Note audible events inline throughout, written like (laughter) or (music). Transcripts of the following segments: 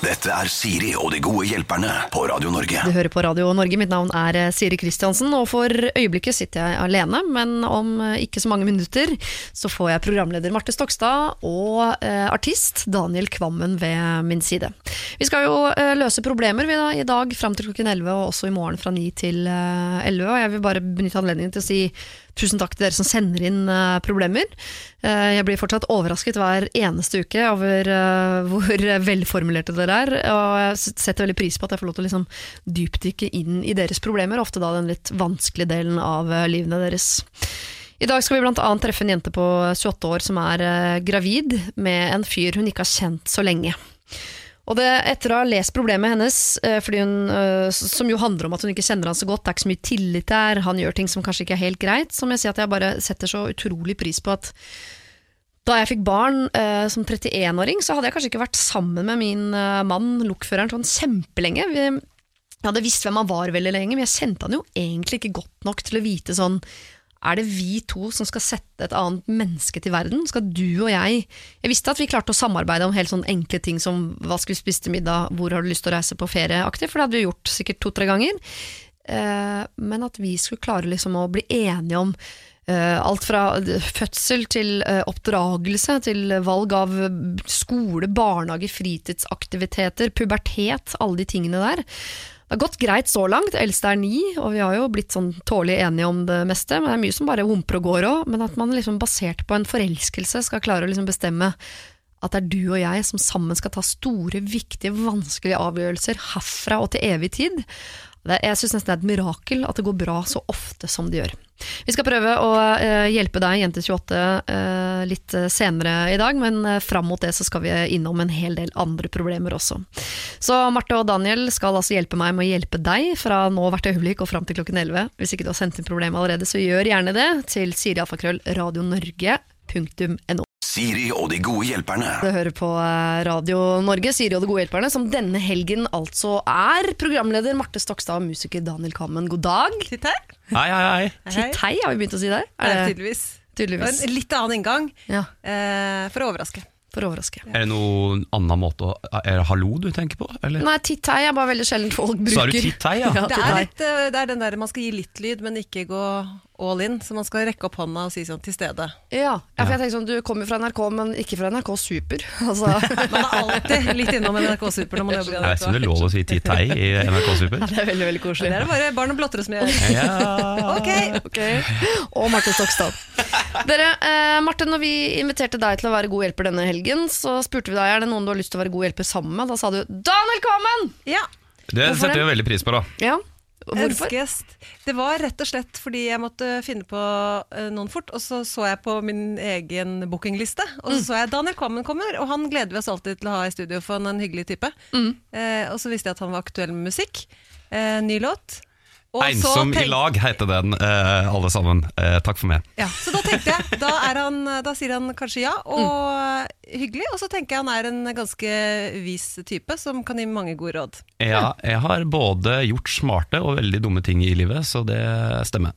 Dette er Siri og de gode hjelperne på Radio Norge. Du hører på Radio Norge, mitt navn er eh, Siri Kristiansen, og for øyeblikket sitter jeg alene, men om eh, ikke så mange minutter så får jeg programleder Marte Stokstad og eh, artist Daniel Kvammen ved min side. Vi skal jo eh, løse problemer vi, da, i dag fram til klokken 11, og også i morgen fra 9 til eh, 11, og jeg vil bare benytte anledningen til å si Tusen takk til dere som sender inn eh, problemer. Eh, jeg blir fortsatt overrasket hver eneste uke over eh, hvor (laughs) velformulerte dere er, og jeg setter veldig pris på at jeg får lov til å liksom dypdykke inn i deres problemer, ofte da den litt vanskelige delen av livene deres. I dag skal vi annet treffe en jente på 28 år som er gravid med en fyr hun ikke har kjent så lenge. Og det, etter å ha lest problemet hennes, eh, hun, eh, som jo handler om at hun ikke kjenner han så godt, det er ikke så mye tillit der, han gjør ting som kanskje ikke er helt greit, så må jeg si at jeg bare setter så utrolig pris på at da jeg fikk barn eh, som 31-åring, så hadde jeg kanskje ikke vært sammen med min eh, mann, lokføreren, sånn kjempelenge. Vi, jeg hadde visst hvem han var veldig lenge, men jeg kjente han jo egentlig ikke godt nok til å vite sånn er det vi to som skal sette et annet menneske til verden? Skal du og jeg Jeg visste at vi klarte å samarbeide om helt sånn enkle ting som hva skal vi spise til middag, hvor har du lyst til å reise på ferieaktig, for det hadde vi gjort sikkert to-tre ganger. Eh, men at vi skulle klare liksom å bli enige om eh, alt fra fødsel til eh, oppdragelse, til valg av skole, barnehage, fritidsaktiviteter, pubertet, alle de tingene der. Det har gått greit så langt, eldste er ni, og vi har jo blitt sånn tålelig enige om det meste, men det er mye som bare humper og går òg, men at man liksom basert på en forelskelse skal klare å liksom bestemme at det er du og jeg som sammen skal ta store, viktige, vanskelige avgjørelser herfra og til evig tid. Jeg syns nesten det er et mirakel at det går bra så ofte som det gjør. Vi skal prøve å eh, hjelpe deg, jente 28, eh, litt senere i dag, men eh, fram mot det så skal vi innom en hel del andre problemer også. Så Marte og Daniel skal altså hjelpe meg med å hjelpe deg fra nå hvert øyeblikk og fram til klokken 11. Hvis ikke du har sendt inn problemet allerede, så gjør gjerne det til sirialfakrøllradionorge.no. Siri og de gode hjelperne. Du hører på eh, Radio Norge, Siri og de gode hjelperne, som denne helgen altså er programleder Marte Stokstad og musiker Daniel Kammen. God dag. Titt hei. Hei, hei, hei. Titt hei, har vi begynt å si der? Ja, Er det tydeligvis. tydeligvis? En litt annen inngang, Ja, eh, for å overraske. for å overraske. Er det noen annen måte å Er det hallo du tenker på? Eller? Nei, titt hei er bare veldig sjelden folk bruker. Så er du titt hei, ja? Ja, Det er, litt, eh, det er den der man skal gi litt lyd, men ikke gå all in. Så man skal rekke opp hånda og si sånn til stede. Ja, ja, for jeg tenker sånn, du kommer fra NRK, men ikke fra NRK Super. (laughs) Altså, Man er alltid litt innom NRK Super når man jobber i Jeg vet ikke om det er lov å si ti tei i NRK Super. (laughs) det er veldig, veldig koselig. Det er det bare barn og blottere som gjør. Ja. Ok, Ok. Og Martin Stokstad. Dere, eh, Martin, når vi inviterte deg til å være god hjelper denne helgen, så spurte vi deg er det noen du har lyst til å være god hjelper sammen med. Da sa du 'Daniel Kvammen'! ja. Det Hvorfor setter vi veldig pris på, da. Ja, Hvorfor? Ønskegjest. Det var rett og slett fordi jeg måtte finne på eh, noen fort, og så så jeg på min egen bookingliste, og Mm. så så jeg Daniel Kvammen kommer, og han gleder vi oss alltid til å ha i studio, for han er en hyggelig type. Mm. Eh, og så visste jeg at han var aktuell med musikk. Eh, ny låt. Så Ensom i lag heter den, uh, alle sammen. Uh, takk for meg. Ja, så da tenkte jeg, da, er han, da sier han kanskje ja, og hyggelig, og så tenker jeg han er en ganske vis type som kan gi mange gode råd. Ja, jeg har både gjort smarte og veldig dumme ting i livet, så det stemmer.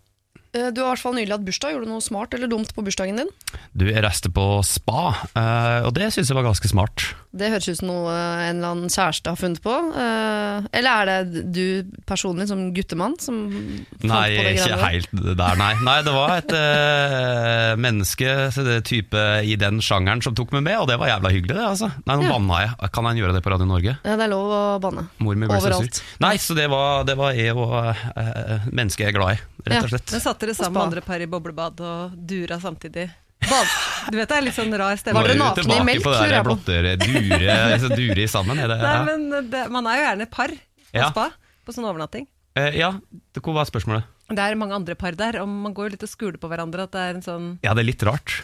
Eh, Du har i hvert fall nylig hatt bursdag. Gjorde du noe smart eller dumt på bursdagen din? Du, jeg reiste på spa, eh, og det syns jeg var ganske smart. Det høres ut som noe en eller annen kjæreste har funnet på. Eh, Eller er det du personlig som guttemann som fant Nei, på det ikke greiene der? helt der, nei. Nei, det var et uh, menneske, det type i den sjangeren, som tok meg med, og det var jævla hyggelig, det, altså. Nei, nå Ja. banna jeg. Kan han gjøre det på Radio Norge? Ja, det er lov å banne. Overalt. Nei, så det var, det var jeg og uh, mennesket jeg er glad i, rett og Ja. slett. Men satt dere sammen med andre par i boblebad og dura samtidig? Bad. Du vet det er litt sånn rar stemme. Var er nakne i melk, på det der jeg blotter dure, dure sammen? Er det, Nei, men det, Man er jo gjerne par på Ja. spa, på sånn overnatting. Eh, ja, det- hva var spørsmålet? Det er mange andre par der, og man går jo litt og skuler på hverandre. At det er en sånn Ja, det er litt rart.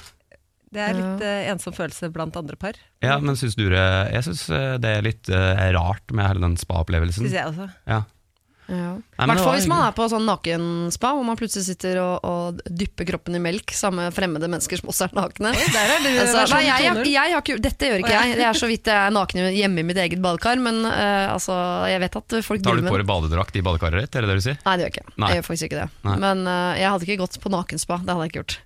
Det er litt uh, ensom følelse blant andre par. Ja, men syns du det Jeg syns det er litt uh, rart med hele den spa-opplevelsen. Syns jeg også. Ja. Ja. I hvert fall hvis man er på sånn nakenspa, hvor man plutselig sitter og, og dypper kroppen i melk sammen med fremmede mennesker som også er nakne. Der er du Altså, nei, jeg, jeg, jeg har ikke, dette gjør ikke jeg. Det er så vidt jeg er naken hjemme i mitt eget badekar, men uh, altså, jeg vet at folk Tar du på deg badedrakt i badekaret ditt, er det det du sier? Nei, det gjør jeg ikke. Nei. Jeg gjør faktisk ikke det. Nei. Men uh, jeg hadde ikke gått på nakenspa. Det hadde jeg ikke gjort.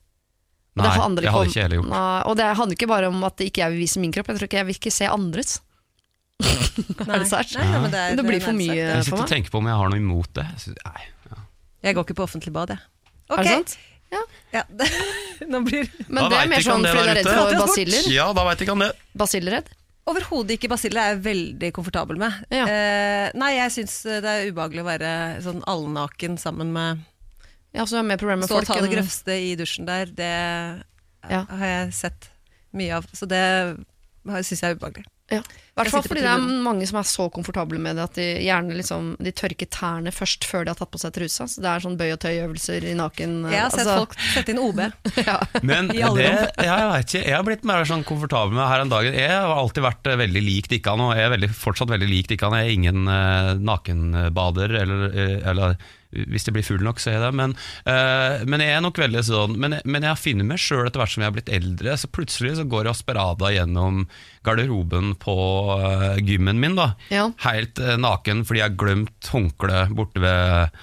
Nei, det hadde ikke jeg heller gjort. Nei, og det handler ikke bare om at ikke jeg vil vise min kropp, jeg tror ikke jeg vil ikke se andres. (laughs) Er det sært? Nei, nei, men det, er- Det blir for mye mye meg. Jeg sitter og tenker på om jeg har noe imot det. Jeg Nei, ja. Jeg går ikke på offentlig bad, jeg. Er det sant? Ja, ja. (laughs) nå blir Men Da det er mer sånn fordi du er redd for basiller? ja, da veit ikke han det. Basilleredd? Overhodet ikke basiller er jeg veldig komfortabel med. Ja. Eh, nei, jeg syns det er ubehagelig å være sånn allnaken sammen med Ja, så er problemer med Stå og ta det grøvste i dusjen der. Det Ja. har jeg sett mye av. Så det syns jeg er ubehagelig. Ja. Hvert fall fordi det er mange som er så komfortable med det at de gjerne liksom, de tørker tærne først før de har tatt på seg trusa. Så det er sånn bøy og tøy-øvelser i naken. Jeg har sett altså- folk sette inn OB. (laughs) ja. Men det, ja, jeg vet ikke, jeg har blitt mer sånn komfortabel med her en dag. Jeg har alltid vært eh, veldig lik Dikkan, og jeg er veldig, fortsatt veldig lik Dikkan. Jeg er ingen uh, nakenbader, eller, uh, eller hvis det blir full nok, så er jeg det. Men, uh, men jeg er nok veldig sånn Men, men jeg finner meg sjøl etter hvert som jeg har blitt eldre, så plutselig så går Asperada gjennom garderoben på uh, gymmen min, da. Ja. Helt uh, naken fordi jeg har glemt håndkleet borte ved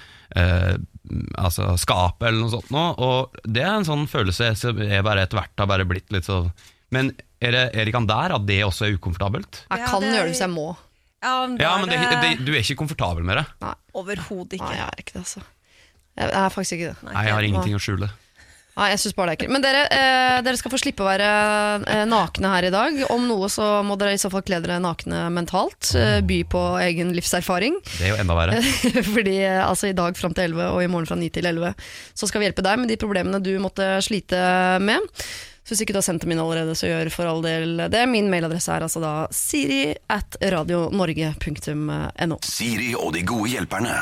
altså skapet eller noe sånt. Nå, og det er en sånn følelse som jeg bare etter hvert har bare blitt litt sånn Men er det, er det ikke han der at det også er ukomfortabelt? Jeg Ja, kan det gjøre det hvis jeg må. Ja, men Ja, men det, det, du er ikke komfortabel med det? Nei, Overhodet ikke. Nei jeg er ikke det, altså. Jeg er faktisk ikke det. Nei, jeg har ingenting å skjule. Nei, jeg synes bare det er ekkelt. Men dere, eh, dere skal få slippe å være eh, nakne her i dag. Om noe så må dere i så fall kle dere nakne mentalt. Eh, by på egen livserfaring. Det er jo enda verre. (laughs) Fordi eh, altså i dag fram til 11 og i morgen fra 9 til 11 så skal vi hjelpe deg med de problemene du måtte slite med. Så hvis ikke du har sendt dem inn allerede, så gjør for all del det. Min mailadresse er altså da siri at radionorge.no. Siri og de gode hjelperne.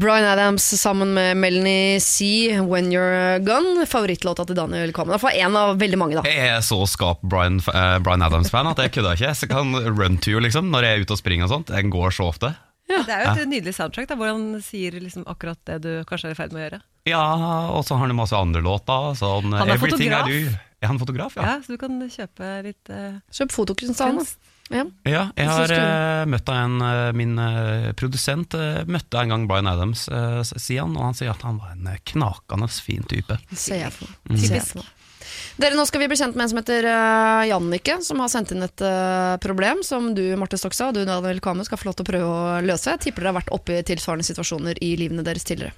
Bryan Adams sammen med Melanie C, When You're Gone. Favorittlåta til Daniel Kvammen. Iallfall én av veldig mange, da. Jeg er så skap Brian, uh, Adams-fan at jeg kødder ikke. Jeg kan run to you liksom, når jeg er ute og springer og sånt. Den går så ofte. Det er jo et nydelig soundtrack da, hvor han sier liksom akkurat det du kanskje er i ferd med å gjøre. Ja, og så har han masse andre låter. Sånn, Han er fotograf. Er han fotograf? Ja, Ja. Så du kan kjøpe litt uh, Kjøp fotokunst av da. Ja. Ja, jeg har eh, møtt en, uh, min uh, produsent møtte en gang Bryan Adams, sier han, og han sier at han var en knakende fin type. Ser jeg for meg. Meg. Dere, Nå skal vi bli kjent med en som heter uh, Jannike, som har sendt inn et uh, problem som du Marte Stokstad og du Daniel Kame, skal få lov til å prøve å løse. Jeg tipper dere har vært oppe i tilsvarende situasjoner i livene deres tidligere.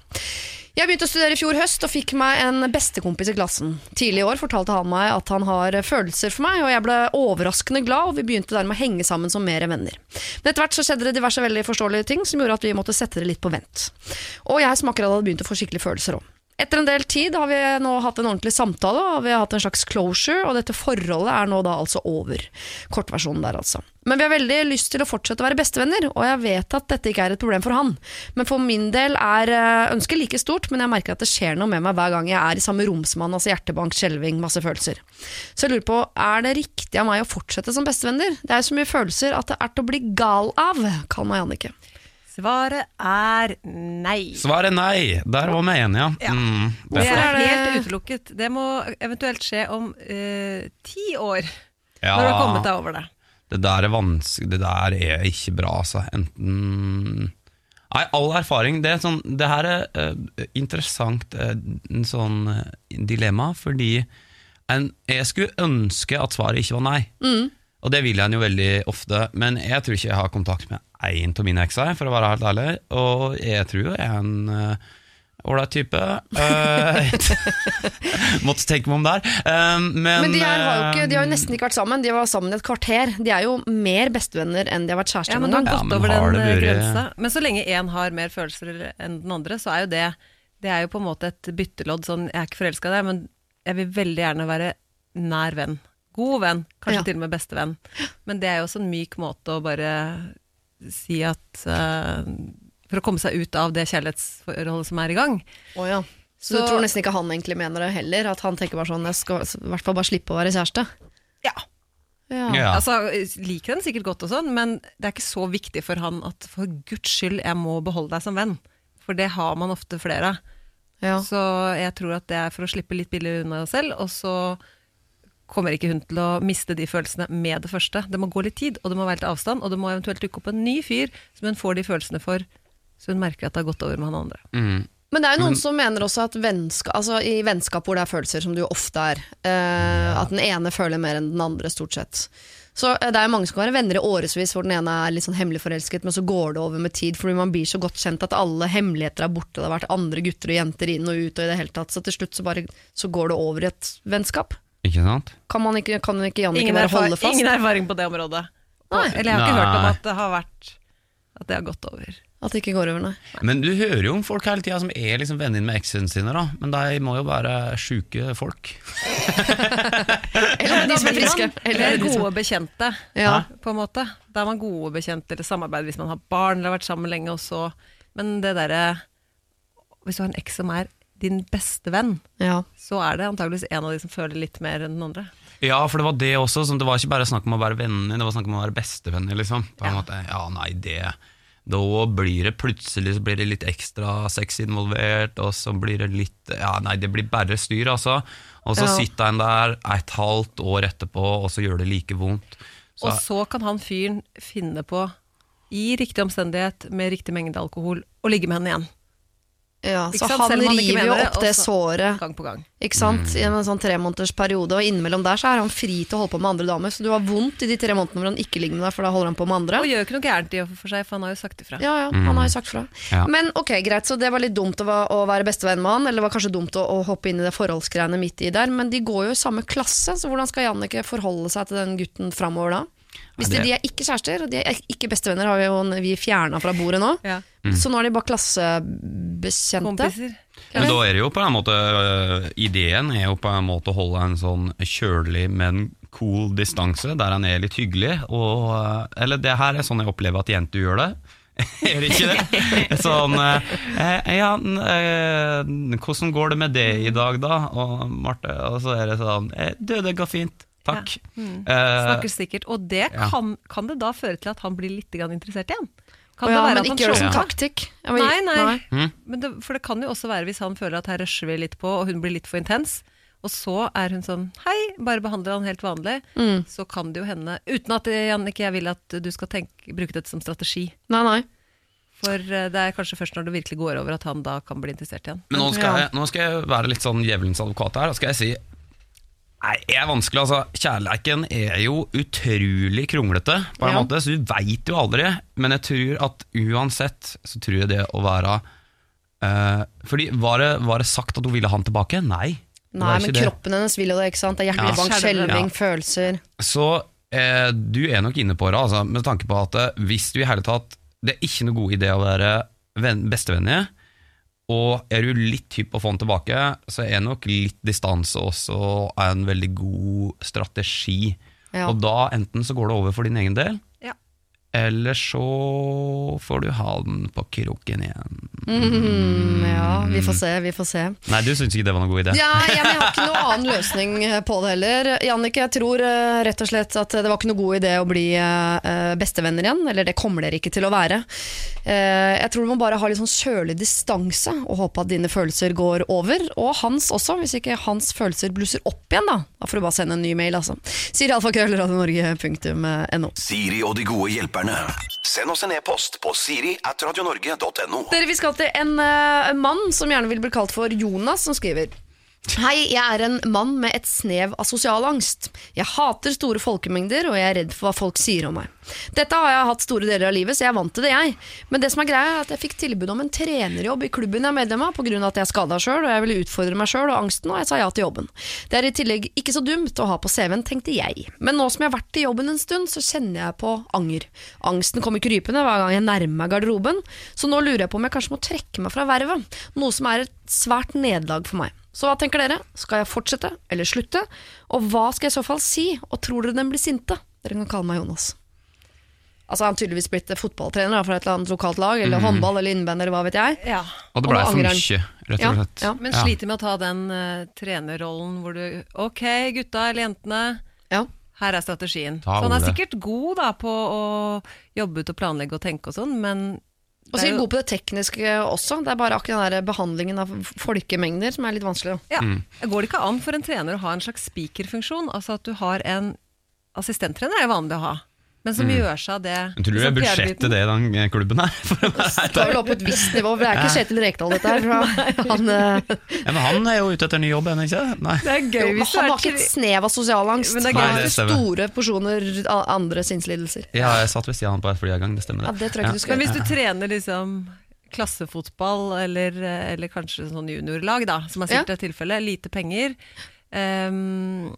Jeg begynte å studere i fjor høst og fikk meg en bestekompis i klassen. Tidlig i år fortalte han meg at han har følelser for meg, og jeg ble overraskende glad, og vi begynte dermed å henge sammen som mer venner. Men etter hvert så skjedde det diverse veldig forståelige ting som gjorde at vi måtte sette det litt på vent. Og jeg som akkurat hadde begynt å få skikkelig følelser òg. Etter en del tid har vi nå hatt en ordentlig samtale, og vi har hatt en slags closure, og dette forholdet er nå da altså over. Kortversjonen der, altså. Men vi har veldig lyst til å fortsette å være bestevenner, og jeg vet at dette ikke er et problem for han. Men for min del er eh, ønsket like stort, men jeg merker at det skjer noe med meg hver gang jeg er i samme rom som han, altså hjertebank, skjelving, masse følelser. Så jeg lurer på, er det riktig av meg å fortsette som bestevenner? Det er jo så mye følelser at det er til å bli gal av. Kall meg Jannicke. Svaret er nei. Svaret er nei. Der var vi enige, ja. Mm, Det er helt utelukket. Det må eventuelt skje om eh, ti år, ja, når du har kommet deg over det. det der er vanskelig Det der er ikke bra, altså. Enten Nei, all erfaring Det, er sånn, det her er uh, interessant uh, en sånn uh, dilemma, fordi en, jeg skulle ønske at svaret ikke var nei. Og det vil jeg jo veldig ofte, men jeg tror ikke jeg har kontakt med én av mine ekser, for å være helt ærlig. Og jeg tror jeg er en eh, ålreit type. Eh, (laughs) måtte tenke meg om der. Eh, men Men de her har jo ikke, de har jo nesten ikke vært sammen, de var sammen i et kvarter. De er jo mer bestevenner enn de har vært kjærester Ja, men noen gang. Ja, men over den grensa. Men så lenge én har mer følelser enn den andre, så er jo det Det er jo på en måte et byttelodd. Sånn, jeg er ikke forelska i deg, men jeg vil veldig gjerne være nær venn. God venn, kanskje Ja. til og med bestevenn. Men det er jo også en myk måte å bare si at uh, For å komme seg ut av det kjærlighetsforholdet som er i gang. Oh, ja. Så, Så- du tror nesten ikke han egentlig mener det heller? At han tenker bare sånn Jeg skal i hvert fall bare slippe å være kjæreste? Ja. Ja. Ja. Altså, Liker den sikkert godt, og sånn, men det er ikke så viktig for han at for guds skyld, jeg må beholde deg som venn. For det har man ofte flere av. Ja. Så jeg tror at det er for å slippe litt billigere unna selv, og så kommer ikke hun til å miste de følelsene med det første. Det må gå litt tid, og det må være litt avstand, og det må eventuelt dukke opp en ny fyr som hun får de følelsene for, så hun merker at det har gått over med han andre. mm. Men det er jo noen som mener også at vennskap, altså i vennskap hvor det er følelser, som det jo ofte er, eh, at den ene føler mer enn den andre, stort sett, Så eh, det er jo mange som kan være venner i årevis hvor den ene er litt sånn hemmelig forelsket, men så går det over med tid fordi man blir så godt kjent at alle hemmeligheter er borte. Det har vært andre gutter og jenter inn og ut og i det hele tatt. Så til slutt så bare så går det over i et vennskap. Ikke sant? Kan, man ikke, kan ikke Jannicke Ingen, bare holde fast? ingen erfaring på det området. Nei. Eller jeg har ikke hørt om at det har vært At det har gått over. At det ikke går over, nei. Men du hører jo om folk hele tida som er liksom venninne med eksene sine, da. Men de må jo være sjuke folk. Eller de som er friske. Eller gode bekjente, Ja. på en måte. Da er man gode bekjente eller samarbeid hvis man har barn eller har vært sammen lenge. Og så. Men det derre Hvis du har en eks som er din beste venn, ja. så er det antageligvis en av de som føler litt mer enn den andre. Ja, for det var det også. Som det var ikke bare snakk om å være venner, det var snakk om å være bestevenner, liksom. På en måte, ja, nei, det Da blir det plutselig så blir det litt ekstra sex involvert, og så blir det litt Ja, nei, det blir bare styr, altså. Og så Ja. sitter en der et halvt år etterpå, og så gjør det like vondt. Så, Og så kan han fyren finne på, i riktig omstendighet, med riktig mengde alkohol, å ligge med henne igjen. Ja. Så han han river jo mener opp det såret Gang på gang. ikke sant? Mm. i en sånn tremånedersperiode. og innimellom der så er han fri til å holde på med andre damer. Så du har vondt i de tre månedene hvor han ikke ligger med deg, for da holder han på med andre. Og gjør ikke noe gærent i og for seg, for han har jo sagt ifra. Ja, ja, han har jo sagt fra. Ja. Men ok, greit, så det var litt dumt å, å være bestevenn med han, eller det var kanskje dumt å, å hoppe inn i det forholdsgreiene midt i der, men de går jo i samme klasse, så hvordan skal Jannicke forholde seg til den gutten framover da? Hvis de, de er ikke kjærester, og de er ikke bestevenner, har vi jo vi fjerna fra bordet nå. Ja. Så nå er de bare klassebekjente. Kompiser. Men da er det jo på en måte øh, Ideen er jo på en måte å holde en sånn kjølig, men cool distanse, der han er litt hyggelig. Og, øh, eller det her er sånn jeg opplever at jenter gjør det. (laughs) er det ikke det? (laughs) Sånn øh, eh, Ja, eh, hvordan går det med det i dag, da? Og Marte, og så er det sånn eh, Du, det går fint. Takk. Eh, Snakker sikkert. Og det ja. kan, kan det da føre til at han blir litt interessert igjen? Kan ja, det være men at ikke gjør det som taktikk. Må- Nei, nei. Mm. Men det, for det kan jo også være hvis han føler at her rusher vi litt på, og hun blir litt for intens. Og så er hun sånn hei, bare behandler han helt vanlig. Mm. Så kan det jo hende Uten at Jannicke, jeg vil at du skal tenke, bruke dette som strategi. Nei, nei. For eh, det er kanskje først når det virkelig går over at han da kan bli interessert igjen. Men nå skal, Ja. jeg, nå skal jeg være litt sånn djevelens advokat her. Da skal jeg si Nei, det er vanskelig, altså. Kjærleiken er jo utrolig kronglete, på en Ja. måte, så du veit jo aldri. Men jeg tror at uansett så tror jeg det å være uh, Fordi var det, var det sagt at hun ville ha han tilbake? Nei. Nei, men kroppen det. hennes vil jo det, ikke sant? Det er hjertebank, Ja. skjelving, Ja. følelser. Så uh, du er nok inne på det, altså, med tanke på at eh, hvis du i hele tatt Det er ikke noe god idé å være venn, bestevenner, og er du litt hypp på å få den tilbake, så er nok litt distanse også en veldig god strategi. Ja. Og da enten så går det over for din egen del. Eller så får du ha den på kroken igjen. Mm, ja, vi får se, vi får se. Nei, du syns ikke det var noen god idé? Ja, jeg, men jeg har ikke noen annen løsning eh, på det heller. Jannicke, jeg tror eh, rett og slett at det var ikke noen god idé å bli eh, bestevenner igjen. Eller det kommer dere ikke til å være. Eh, jeg tror du må bare ha litt sånn kjølig distanse og håpe at dine følelser går over. Og hans også, hvis ikke hans følelser blusser opp igjen, da. Da får du bare sende en ny mail, altså. Sier alfakrøllradionorge.no. Siri og de gode hjelperne. Send oss en e-post på siri at radionorge.no. Dere, Vi skal til en en mann som gjerne vil bli kalt for Jonas, som skriver Hei, jeg er en mann med et snev av sosial angst. Jeg hater store folkemengder, og jeg er redd for hva folk sier om meg. Dette har jeg hatt store deler av livet, så jeg er vant til det, jeg. Men det som er greia, er at jeg fikk tilbud om en trenerjobb i klubben jeg er medlem av, pga. at jeg er skada sjøl, og jeg ville utfordre meg sjøl og angsten, og jeg sa ja til jobben. Det er i tillegg ikke så dumt å ha på CV-en, tenkte jeg. Men nå som jeg har vært i jobben en stund, så kjenner jeg på anger. Angsten kommer krypende hver gang jeg nærmer meg garderoben, så nå lurer jeg på om jeg kanskje må trekke meg fra vervet, noe som er et svært nederlag for meg. Så hva tenker dere? Skal jeg fortsette eller slutte? Og hva skal jeg i så fall si? Og tror dere den blir sinte? Dere kan kalle meg Jonas. Altså Han har tydeligvis blitt fotballtrener da, for et eller annet lokalt lag, eller håndball eller innband eller hva vet jeg. Ja. Og det blei for mye, rett og slett. ja. Men sliter med å ta den uh, trenerrollen hvor du Ok, gutta eller jentene, Ja. her er strategien. Ta Så han er sikkert god da på å jobbe ut og planlegge og tenke og sånn, men Og så er vi gode god på det tekniske også. Det er bare akkurat den der behandlingen av folkemengder som er litt vanskelig. Ja. Mm. Går det ikke an for en trener å ha en slags speakerfunksjon? Altså at du har en Assistenttrener er jo vanlig å ha. Men som gjør seg av det. Men tror du det er budsjettet det i den eh, klubben her? (laughs) For å Skal vel opp på et visst nivå, for det er ikke Kjetil Rekdal dette her. (laughs) Han, eh, Ja, men han er jo ute etter ny jobb, er han ikke? Nei. Det er gøy hvis han har ikke et snev av sosialangst. Men det er gøy. det ikke store porsjoner av andre sinnslidelser. Ja, jeg satt ved siden av han på et fly en gang, det stemmer Ja, det. det tror jeg ikke du skal Men hvis du trener liksom klassefotball, eller, eller kanskje sånn juniorlag, da, som er sikkert et tilfelle, lite penger, ehm,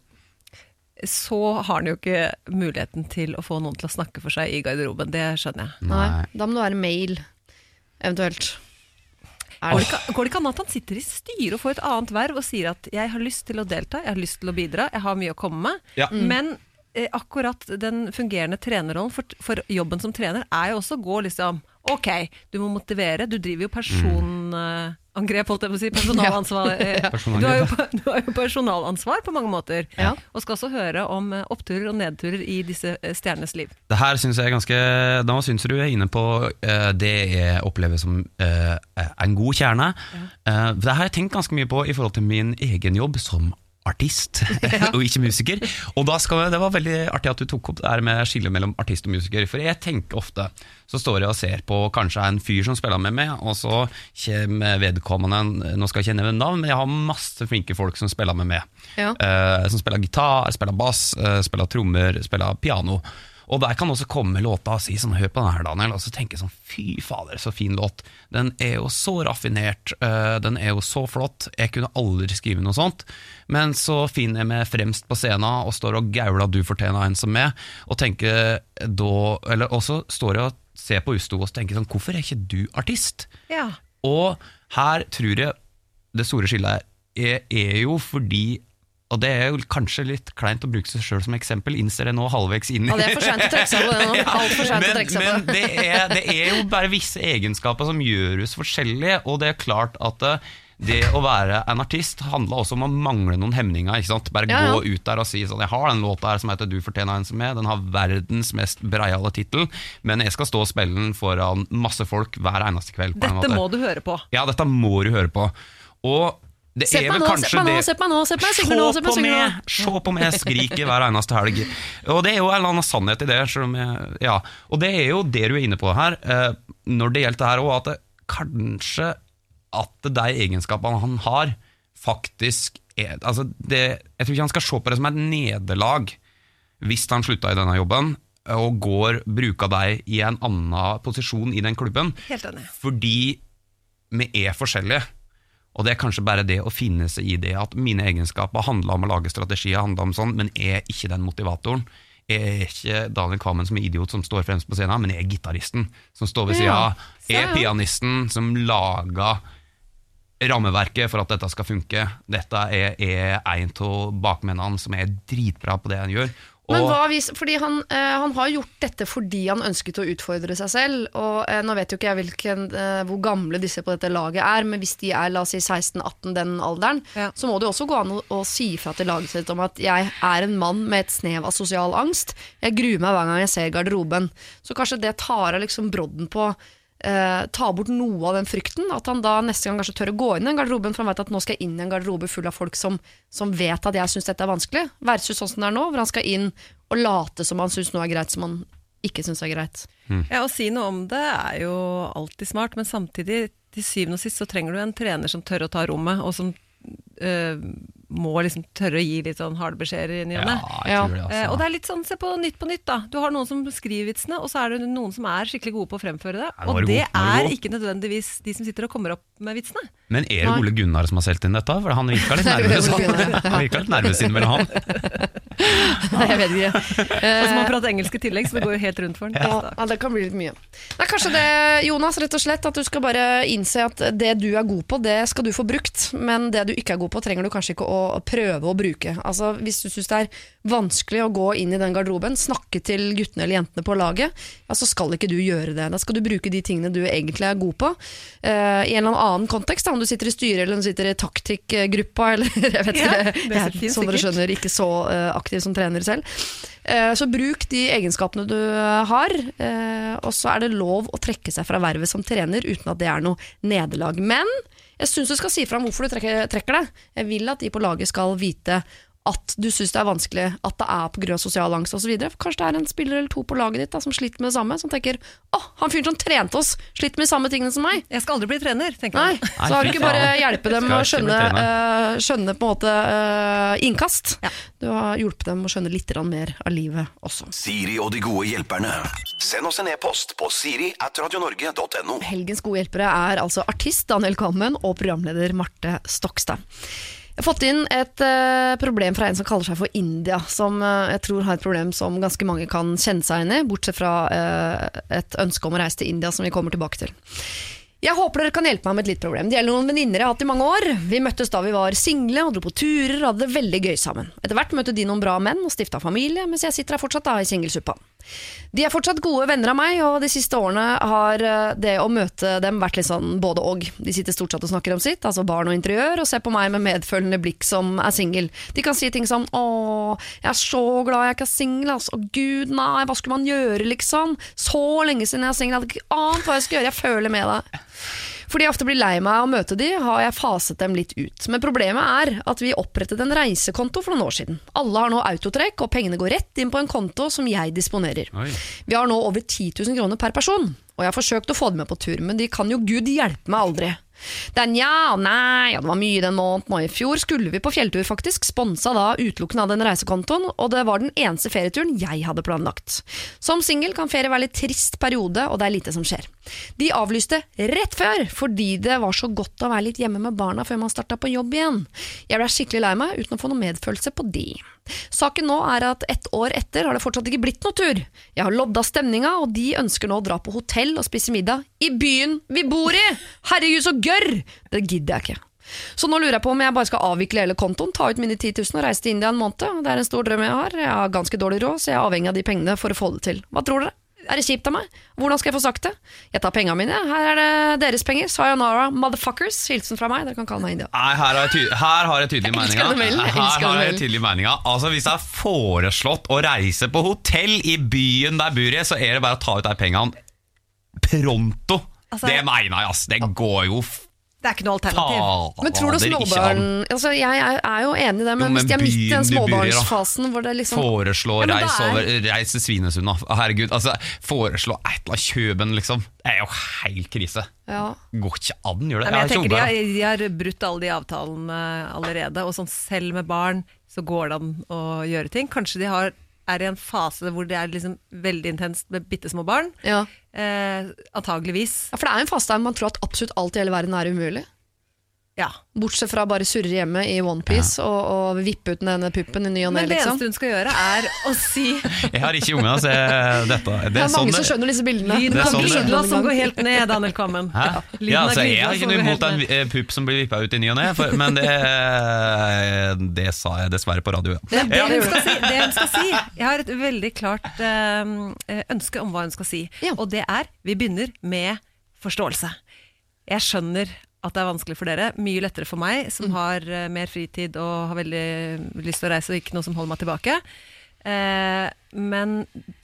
så har han jo ikke muligheten til å få noen til å snakke for seg i garderoben. Det skjønner jeg. Nei, da må det være mail, eventuelt. Er Går det ikke, går det ikke an at han sitter i styret og får et annet verv og sier at 'jeg har lyst til å delta, jeg har lyst til å bidra, jeg har mye å komme med', Ja. men eh, akkurat den fungerende trenerrollen for, for jobben som trener er jo også å gå liksom Ok, du må motivere, du driver jo personangrep, holdt jeg på å si, personalansvar. eh, Du, har jo, du har jo personalansvar på mange måter, Ja. og skal også høre om eh, oppturer og nedturer i disse eh, stjernenes liv. Det her syns jeg er ganske Nå syns du er inne på det jeg opplever som en god kjerne. Eh, det har jeg tenkt ganske mye på i forhold til min egen jobb som artist, (laughs) (laughs) og ikke musiker. Og skal, Det var veldig artig at du tok opp det her med skillet mellom artist og musiker. For jeg tenker ofte, så står jeg og ser på kanskje en fyr som spiller med meg, og så kommer vedkommende Nå skal jeg ikke nevne navn, men jeg har masse flinke folk som spiller med meg. Ja. Uh, som spiller gitar, spiller bass, uh, spiller trommer, spiller piano. Og der kan også komme låta og si sånn, hør på den her Daniel, og så tenke sånn, fy fader, så fin låt. Den er jo så raffinert, øh, den er jo så flott, jeg kunne aldri skrive noe sånt. Men så finner jeg meg fremst på scenen og står og gauler du fortjener en som meg, og tenker da, eller også står jeg og ser på Usto og tenker sånn, hvorfor er ikke du artist? Ja. Og her tror jeg det store skillet er, er jo fordi og det er jo kanskje litt kleint å bruke seg sjøl som eksempel, innser jeg nå halvveis inn i Ja, det er for sent å trekke seg på det (laughs) å men, det. er, det er jo bare visse egenskaper som gjør oss forskjellige, og det er klart at eh, det å være en artist handler også om å mangle noen hemninger. ikke sant? Bare Ja, ja. gå ut der og si sånn Jeg har den låta her som heter 'Du fortjener en som er'. Den har verdens mest breiale tittel, men jeg skal stå og spille den foran masse folk hver eneste kveld. Dette må du høre på. Ja, dette må du høre på. Og det Se er vel nå, kanskje det se på meg nå, se på meg, synger nå, se på meg, se på meg, skriker hver eneste helg. Og det er jo en eller annen sannhet i det. Jeg, ja. Og det er jo det du er inne på her, eh, når det gjelder det her òg, at det, kanskje at de egenskapene han har, faktisk er altså det, Jeg tror ikke han skal se på det som et nederlag hvis han slutta i denne jobben og går, bruker deg i en annen posisjon i den klubben. Helt enig. Fordi vi er forskjellige. Og det er kanskje bare det å finne seg i det at mine egenskaper handler om å lage strategier, handler om sånn, men er ikke den motivatoren. Jeg er ikke Daniel Kvammen som er idiot som står fremst på scenen, men jeg er gitaristen som står ved sida. Ja. Jeg er pianisten som lager rammeverket for at dette skal funke. Dette er, er en av bakmennene som er dritbra på det han gjør. Men hva hvis, fordi han, eh, han har gjort dette fordi han ønsket å utfordre seg selv. Og eh, Nå vet jo ikke jeg hvilken, eh, hvor gamle disse på dette laget er, men hvis de er la oss si 16-18, den alderen, Ja. så må det jo også gå an å, å si fra til laget sitt om at jeg er en mann med et snev av sosial angst. Jeg gruer meg hver gang jeg ser garderoben. Så kanskje det tar av liksom brodden på eh, ta bort noe av den frykten. At han da neste gang kanskje tør å gå inn i en garderobe, for han vet at nå skal jeg inn i en garderobe full av folk som, som vet at jeg syns dette er vanskelig. Versus sånn som det er nå, hvor han skal inn og late som han syns noe er greit som han ikke syns er greit. Ja, Å si noe om det er jo alltid smart, men samtidig, til syvende og sist, så trenger du en trener som tør å ta rommet, og som øh, må liksom tørre å gi litt sånn harde beskjeder i ny og ne. jeg Ja. tror det, og det er litt sånn, se på Nytt på Nytt, da. Du har noen som skriver vitsene, og så er det noen som er skikkelig gode på å fremføre det. Ja, Og det er ikke nødvendigvis de som sitter og kommer opp med vitsene. Men er det Ole Gunnar som har solgt inn dette? For han virka litt (laughs) er nervøs. (laughs) Han, virka litt nervøs innimellom han. (laughs) Nei, jeg vet ikke. Og så må han prate engelsk i tillegg, så det går jo helt rundt for ham. Ja, ja, det kan bli litt mye. Nei, kanskje det, Jonas, rett og slett at du skal bare innse at det du er god på, det skal du få brukt, men det du ikke er god på, trenger du kanskje ikke å prøve å bruke. Altså, Hvis du syns det er vanskelig å gå inn i den garderoben, snakke til guttene eller jentene på laget, ja, så skal ikke du gjøre det. Da skal du bruke de tingene du egentlig er god på, Uh, i en eller annen kontekst. Da, om du sitter i styret eller om du sitter i taktikkgruppa, (laughs) eller jeg vet Ja, ikke. Jeg er, som dere skjønner, ikke så uh, aktiv som trener selv. Eh, Så bruk de egenskapene du har, og så er det lov å trekke seg fra vervet som trener uten at det er noe nederlag. Men jeg syns du skal si fra om hvorfor du trekker, trekker deg. Jeg vil at de på laget skal vite at du syns det er vanskelig, at det er pga. sosial angst osv. Kanskje det er en spiller eller to på laget ditt da, som sliter med det samme, som tenker å, han fyren som trente oss, sliter med de samme tingene som meg. Jeg skal aldri bli trener, tenker Nei, man. så har du ikke bare hjelpe dem å skjønne, eh, skjønne på en måte uh, innkast. Ja. Du har hjulpet dem å skjønne litt mer av livet også. Siri og de gode hjelperne. Send oss en e-post på siri at radionorge.no. Helgens gode hjelpere er altså artist Daniel Kalmen og programleder Marte Stokstad. Jeg har fått inn et uh, problem fra en som kaller seg for India, som uh, jeg tror har et problem som ganske mange kan kjenne seg inn i, bortsett fra uh, et ønske om å reise til India, som vi kommer tilbake til. Jeg håper dere kan hjelpe meg med et litt problem. Det gjelder noen venninner jeg har hatt i mange år. Vi møttes da vi var single og dro på turer og hadde det veldig gøy sammen. Etter hvert møtte de noen bra menn og stifta familie, mens jeg sitter her fortsatt da i singelsuppa. De er fortsatt gode venner av meg, og de siste årene har eh, det å møte dem vært litt sånn både og. De sitter stort sett og snakker om sitt, altså barn og interiør, og ser på meg med medfølende blikk som er singel. De kan si ting som 'Å, jeg er så glad jeg ikke er singel', altså. Gud, nei, hva skulle man gjøre, liksom? Så lenge siden jeg er singel, jeg hadde ikke ant hva jeg skulle gjøre. Jeg føler med deg. Fordi jeg ofte blir lei meg av å møte de, har jeg faset dem litt ut. Men problemet er at vi opprettet en reisekonto for noen år siden. Alle har nå autotrekk, og pengene går rett inn på en konto som jeg disponerer. Oi. Vi har nå over 10 000 kroner per person, og jeg har forsøkt å få dem med på tur, men de kan jo gud hjelpe meg aldri. Det er nja og nei, ja, det var mye den måneden, og i fjor skulle vi på fjelltur faktisk, sponsa da utelukkende av den reisekontoen, og det var den eneste ferieturen jeg hadde planlagt. Som singel kan ferie være litt trist periode, og det er lite som skjer. De avlyste rett før, fordi det var så godt å være litt hjemme med barna før man starta på jobb igjen. Jeg ble skikkelig lei meg uten å få noe medfølelse på de. Saken nå er at ett år etter har det fortsatt ikke blitt noe tur. Jeg har lodda stemninga, og de ønsker nå å dra på hotell og spise middag i byen vi bor i! Herregud, så gørr! Det gidder jeg ikke. Så nå lurer jeg på om jeg bare skal avvikle hele kontoen, ta ut mine 10 000 og reise til India en måned. Det er en stor drøm jeg har. Jeg har ganske dårlig råd, så jeg er avhengig av de pengene for å få det til. Hva tror dere? Er det kjipt av meg? Hvordan skal jeg få sagt det? Jeg tar pengene mine. Her er det deres penger. Sayonara, motherfuckers. Hilsen fra meg. Dere kan kalle meg India. Nei, her har jeg, her har jeg tydelig meninga. Her har jeg tydelig meninga. Altså, hvis det er foreslått å reise på hotell i byen der bor jeg, så er det bare å ta ut de pengene pronto. Altså, det mener jeg, ass. Det går jo f- Det er ikke noe alternativ. fader Men tror du småbarn altså Jeg er, er jo enig i det, men, Jo, men hvis de er midt i den småbarnsfasen hvor det liksom Foreslå Ja, reis, er- over, reis til Svinesund, da. Herregud. Altså, foreslå et eller annet Kjøben, liksom. Det er jo helt krise. ja. Går ikke an, gjør det. Nei, men jeg har tenker de har, de har brutt alle de avtalene allerede, og sånn selv med barn så går det an å gjøre ting. Kanskje de har, er i en fase hvor det er liksom veldig intenst med bitte små barn. Ja. Eh, antageligvis. ja, for det er en fase der man tror at absolutt alt i hele verden er umulig. Ja. Bortsett fra bare surre hjemme i onepiece og, og vippe ut denne puppen i ny og ne, Men det liksom. eneste hun skal gjøre, er å si (laughs) Jeg har ikke unger, så jeg, dette det Det er er sånn mange som skjønner disse bildene. lyden Det er av sånn glidelås som går helt ned, Daniel Kvammen. Ja, Ja, altså, jeg har ikke noe imot en eh, pupp som blir vippa ut i ny og ne, men det, det sa jeg dessverre på radio. Ja. Det, det, hun skal si, det hun skal si Jeg har et veldig klart eh, ønske om hva hun skal si. Ja. Og det er vi begynner med forståelse. Jeg skjønner at det er vanskelig for dere. Mye lettere for meg, som har eh, mer fritid og har veldig lyst til å reise og ikke noe som holder meg tilbake. Eh, men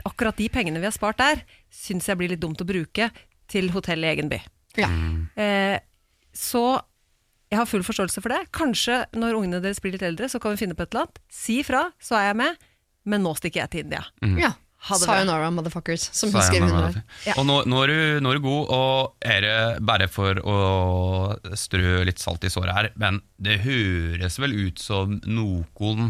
akkurat de pengene vi har spart der, syns jeg blir litt dumt å bruke til hotell i egen by. Ja. Eh, så jeg har full forståelse for det. Kanskje når ungene deres blir litt eldre, så kan vi finne på et eller annet. Si fra, så er jeg med, men nå stikker jeg til India. ja. Ha det bra. Sayonara, motherfuckers, som Sa hun det. Ja. Og nå, nå, er du, nå er du god, og er det bare for å strø litt salt i såret her, men det høres vel ut som noen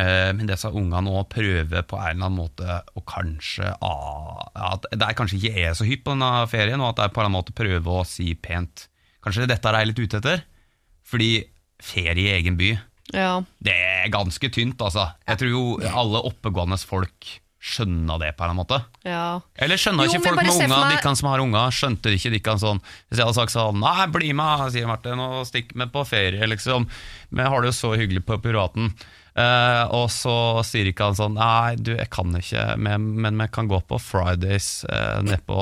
eh, men disse ungene nå prøver på en eller annen måte å kanskje ah, At det er kanskje ikke er så hypp på denne ferien, og at det er på en eller annen måte prøve å si pent Kanskje det er dette de er litt ute etter? Fordi ferie i egen by Ja. det er ganske tynt, altså. Jeg tror jo alle oppegående folk skjønner det på en eller annen måte. ja. Eller skjønner ikke folk med unga, meg- de som har unga, skjønte ikke de kan sånn Hvis jeg hadde sagt sånn Nei, bli med, sier Martin, og stikk med på ferie, liksom. Men jeg har det jo så hyggelig på Piraten. Uh, og så sier ikke han sånn Nei, du, jeg kan ikke, men, men vi kan gå på Fridays uh, nedpå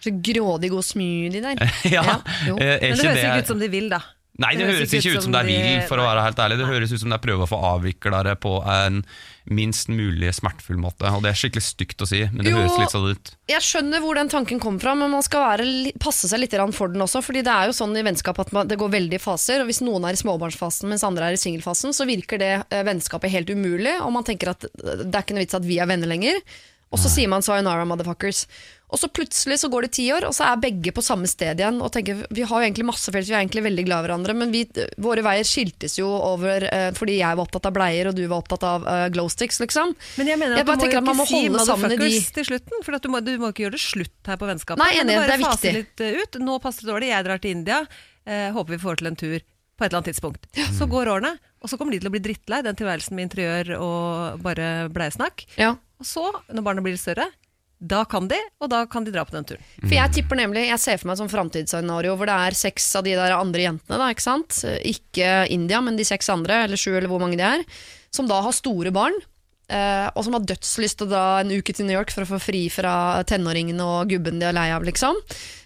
Så grådig god smoothie der. (laughs) Ja, jo. eh, er Men det høres det ikke ut som de vil, da. Nei, det, Det høres høres ikke ut som som de- vil, for å være helt ærlig. Det høres ut som det prøver prøve å få avvikla det på en minst mulig smertefull måte. Og det er skikkelig stygt å si, men det Jo. høres litt sånn ut. Jeg skjønner hvor den tanken kommer fra, men man skal være, passe seg litt for den også. Fordi det er jo sånn i vennskap at man, det går veldig i faser. Og hvis noen er i småbarnsfasen mens andre er i singelfasen, så virker det eh, vennskapet helt umulig. Og man tenker at det er ikke noe vits at vi er venner lenger. Og så sier man 'sayonara, motherfuckers'. Og så plutselig så går det ti år, og så er begge på samme sted igjen. Og tenker, Vi har jo egentlig masse felles, vi er egentlig veldig glad i hverandre, men vi, våre veier skiltes jo over eh, fordi jeg var opptatt av bleier, og du var opptatt av eh, glow sticks, liksom. Men jeg mener Jeg at bare du må jo ikke si motherfuckers til slutten. For at du, må, du må ikke gjøre det slutt her på vennskapet. Nei, enig, det er viktig. litt eh, ut. Nå passer det dårlig, jeg drar til India. Eh, håper vi får til en tur på et eller annet tidspunkt. Så går årene, og så kommer de til å bli drittlei den tilværelsen med interiør og bare bleiesnakk. Ja. Og så, når barna blir større, da kan de, og da kan de dra på den turen. For jeg tipper nemlig, jeg ser for meg et sånt framtidsscenario hvor det er seks av de der andre jentene, da, ikke sant? Ikke India, men de seks andre, eller sju, eller hvor mange de er, som da har store barn. eh, og som har dødslyst til å dra en uke til New York for å få fri fra tenåringene og gubben de er lei av, liksom.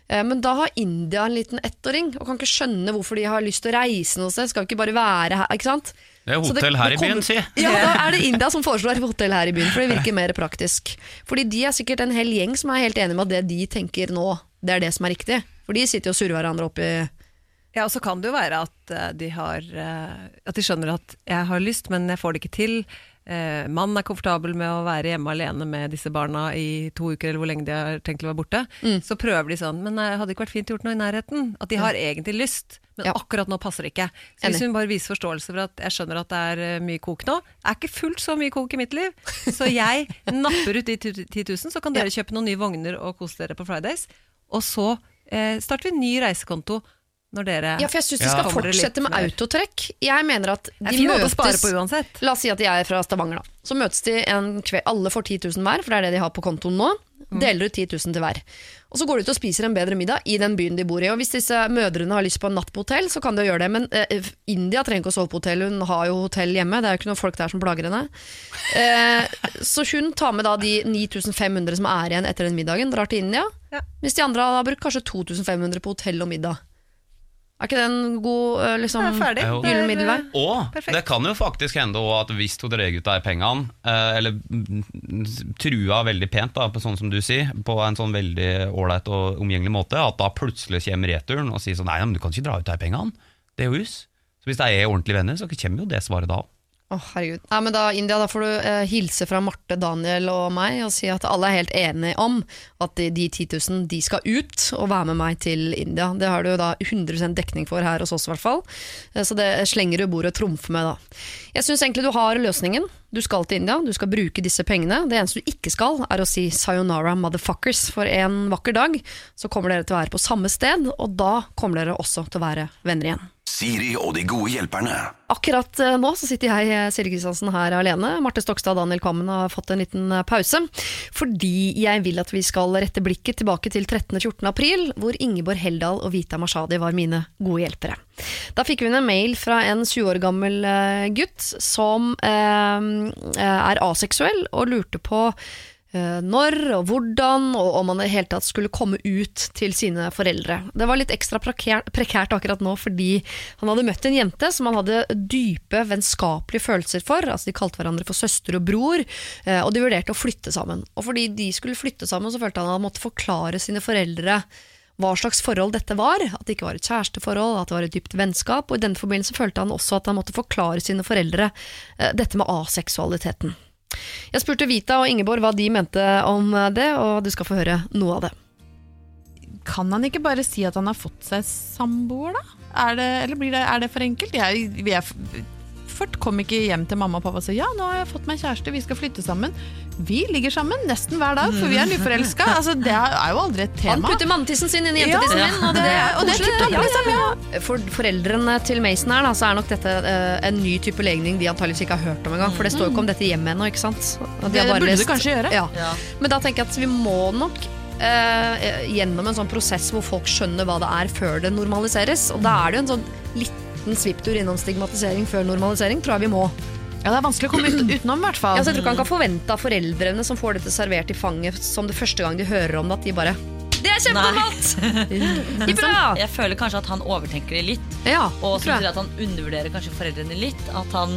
Eh, Men da har India en liten ettåring, og kan ikke skjønne hvorfor de har lyst til å reise noe sted. Skal ikke bare være her, ikke sant? Det er hotell her i kommer- byen, si. Ja, da er det (laughs) India som foreslår hotell her i byen, for det virker mer praktisk. Fordi de er sikkert en hel gjeng som er helt enige med at det de tenker nå, det er det som er riktig. For de sitter jo og surrer hverandre opp i Ja, og så kan det jo være at eh, de, har, eh, at de skjønner at jeg har lyst, men jeg får det ikke til. Eh, Mannen er komfortabel med å være hjemme alene med disse barna i to uker, eller hvor lenge de har tenkt å være borte. Mm. Så prøver de sånn, men eh, hadde det ikke vært fint gjort noe i nærheten? At de har egentlig lyst, men Ja. akkurat nå passer det ikke. Så hvis hun bare viser forståelse for at jeg skjønner at det er eh, mye kok nå, er ikke fullt så mye kok i mitt liv, så jeg (laughs) napper ut de 10 000, så kan dere kjøpe noen nye vogner og kose dere på Fridays. Og så eh, starter vi en ny reisekonto når dere Ja, for jeg syns de skal fortsette med autotrekk. Jeg mener at Det de å spare møtes på uansett. La oss si at de er fra Stavanger, da. Så møtes de en kveld. Alle får 10 000 hver, for det er det de har på kontoen nå. Mm. Deler ut 10 000 til hver. Og så går de ut og spiser en bedre middag i den byen de bor i. Og hvis disse mødrene har lyst på en natt på hotell, så kan de jo gjøre det. Men eh, India trenger ikke å sove på hotell, hun har jo hotell hjemme. Det er jo ikke noen folk der som plager henne. (laughs) Eh, så hun tar med da de 9500 som er igjen etter den middagen, drar til India. Ja. Mens de andre har brukt kanskje 2500 på hotell og middag. Er ikke det en god eh, liksom, Det er. Jo. Det er, gyllen middelvei? Og Perfekt. det kan jo faktisk hende at hvis hun drar ut de pengene, eh, eller trua veldig pent, da, på sånn som du sier, på en sånn veldig ålreit og omgjengelig måte, at da plutselig kommer returen og sier sånn Nei, men du kan ikke dra ut de pengene. Det er jo hus. Så hvis de er ordentlige venner, så kommer jo det svaret da òg. Å, herregud. Nei, men da, India, da får du eh, hilse fra Marte, Daniel og meg og si at alle er helt enige om at de, de 10 000 de skal ut og være med meg til India. Det har du da 100 dekning for her hos oss, i hvert fall. Eh, Så det slenger du bordet og trumfer med, da. Jeg syns egentlig du har løsningen. Du skal til India, du skal bruke disse pengene. Det eneste du ikke skal, er å si 'sayonara, motherfuckers'. For en vakker dag så kommer dere til å være på samme sted, og da kommer dere også til å være venner igjen. Siri og de gode hjelperne. Akkurat eh, nå så sitter jeg, eh, Siri Kristiansen, her alene. Marte Stokstad og Daniel Kvammen har fått en liten eh, pause. Fordi jeg vil at vi skal rette blikket tilbake til 13.-14. april, hvor Ingeborg Heldal og Vita Mashadi var mine gode hjelpere. Da fikk hun en mail fra en 20 år gammel eh, gutt som eh, er aseksuell, og lurte på eh, når og hvordan, og om han i det hele tatt skulle komme ut til sine foreldre. Det var litt ekstra prekært akkurat nå, fordi han hadde møtt en jente som han hadde dype, vennskapelige følelser for. Altså De kalte hverandre for søster og bror, eh, og de vurderte å flytte sammen. Og fordi de skulle flytte sammen, så følte han at han måtte forklare sine foreldre hva slags forhold dette var. At det ikke var et kjæresteforhold, at det var et dypt vennskap. Og i den forbindelse følte han også at han måtte forklare sine foreldre eh, dette med aseksualiteten. Jeg spurte Vita og Ingeborg hva de mente om det, og du skal få høre noe av det. Kan han ikke bare si at han har fått seg samboer, da? Er det, eller det, er det for enkelt? Jeg, jeg Fort kom ikke hjem til mamma og pappa og sa ja, nå har jeg fått meg kjæreste, vi skal flytte sammen. Vi ligger sammen nesten hver dag, for vi er nyforelska. Altså, det er jo aldri et tema. Han putter mannetissen sin inn i jentetissen Ja, min, og det, er og det er koselig. Ja, ja, ja. For foreldrene til Mason her, da, så er nok dette uh, en ny type legning de antageligvis ikke har hørt om engang. For det står jo ikke om dette hjemme ennå, ikke sant? Og de Det har bare burde lest- du kanskje gjøre. Ja. Men da tenker jeg at vi må nok uh, gjennom en sånn prosess hvor folk skjønner hva det er før det normaliseres. Og da er det jo en sånn liten svipptur innom stigmatisering før normalisering, tror jeg vi må. Ja, det er vanskelig å komme ut, utenom, i hvert fall. Ja, så jeg tror ikke han kan forvente av foreldrene som får dette servert i fanget som det første gang de hører om det, at de bare Det er (laughs) Bra! sånn, jeg føler kanskje at han overtenker det litt. Ja, Og tror jeg. at han undervurderer kanskje foreldrene litt. At han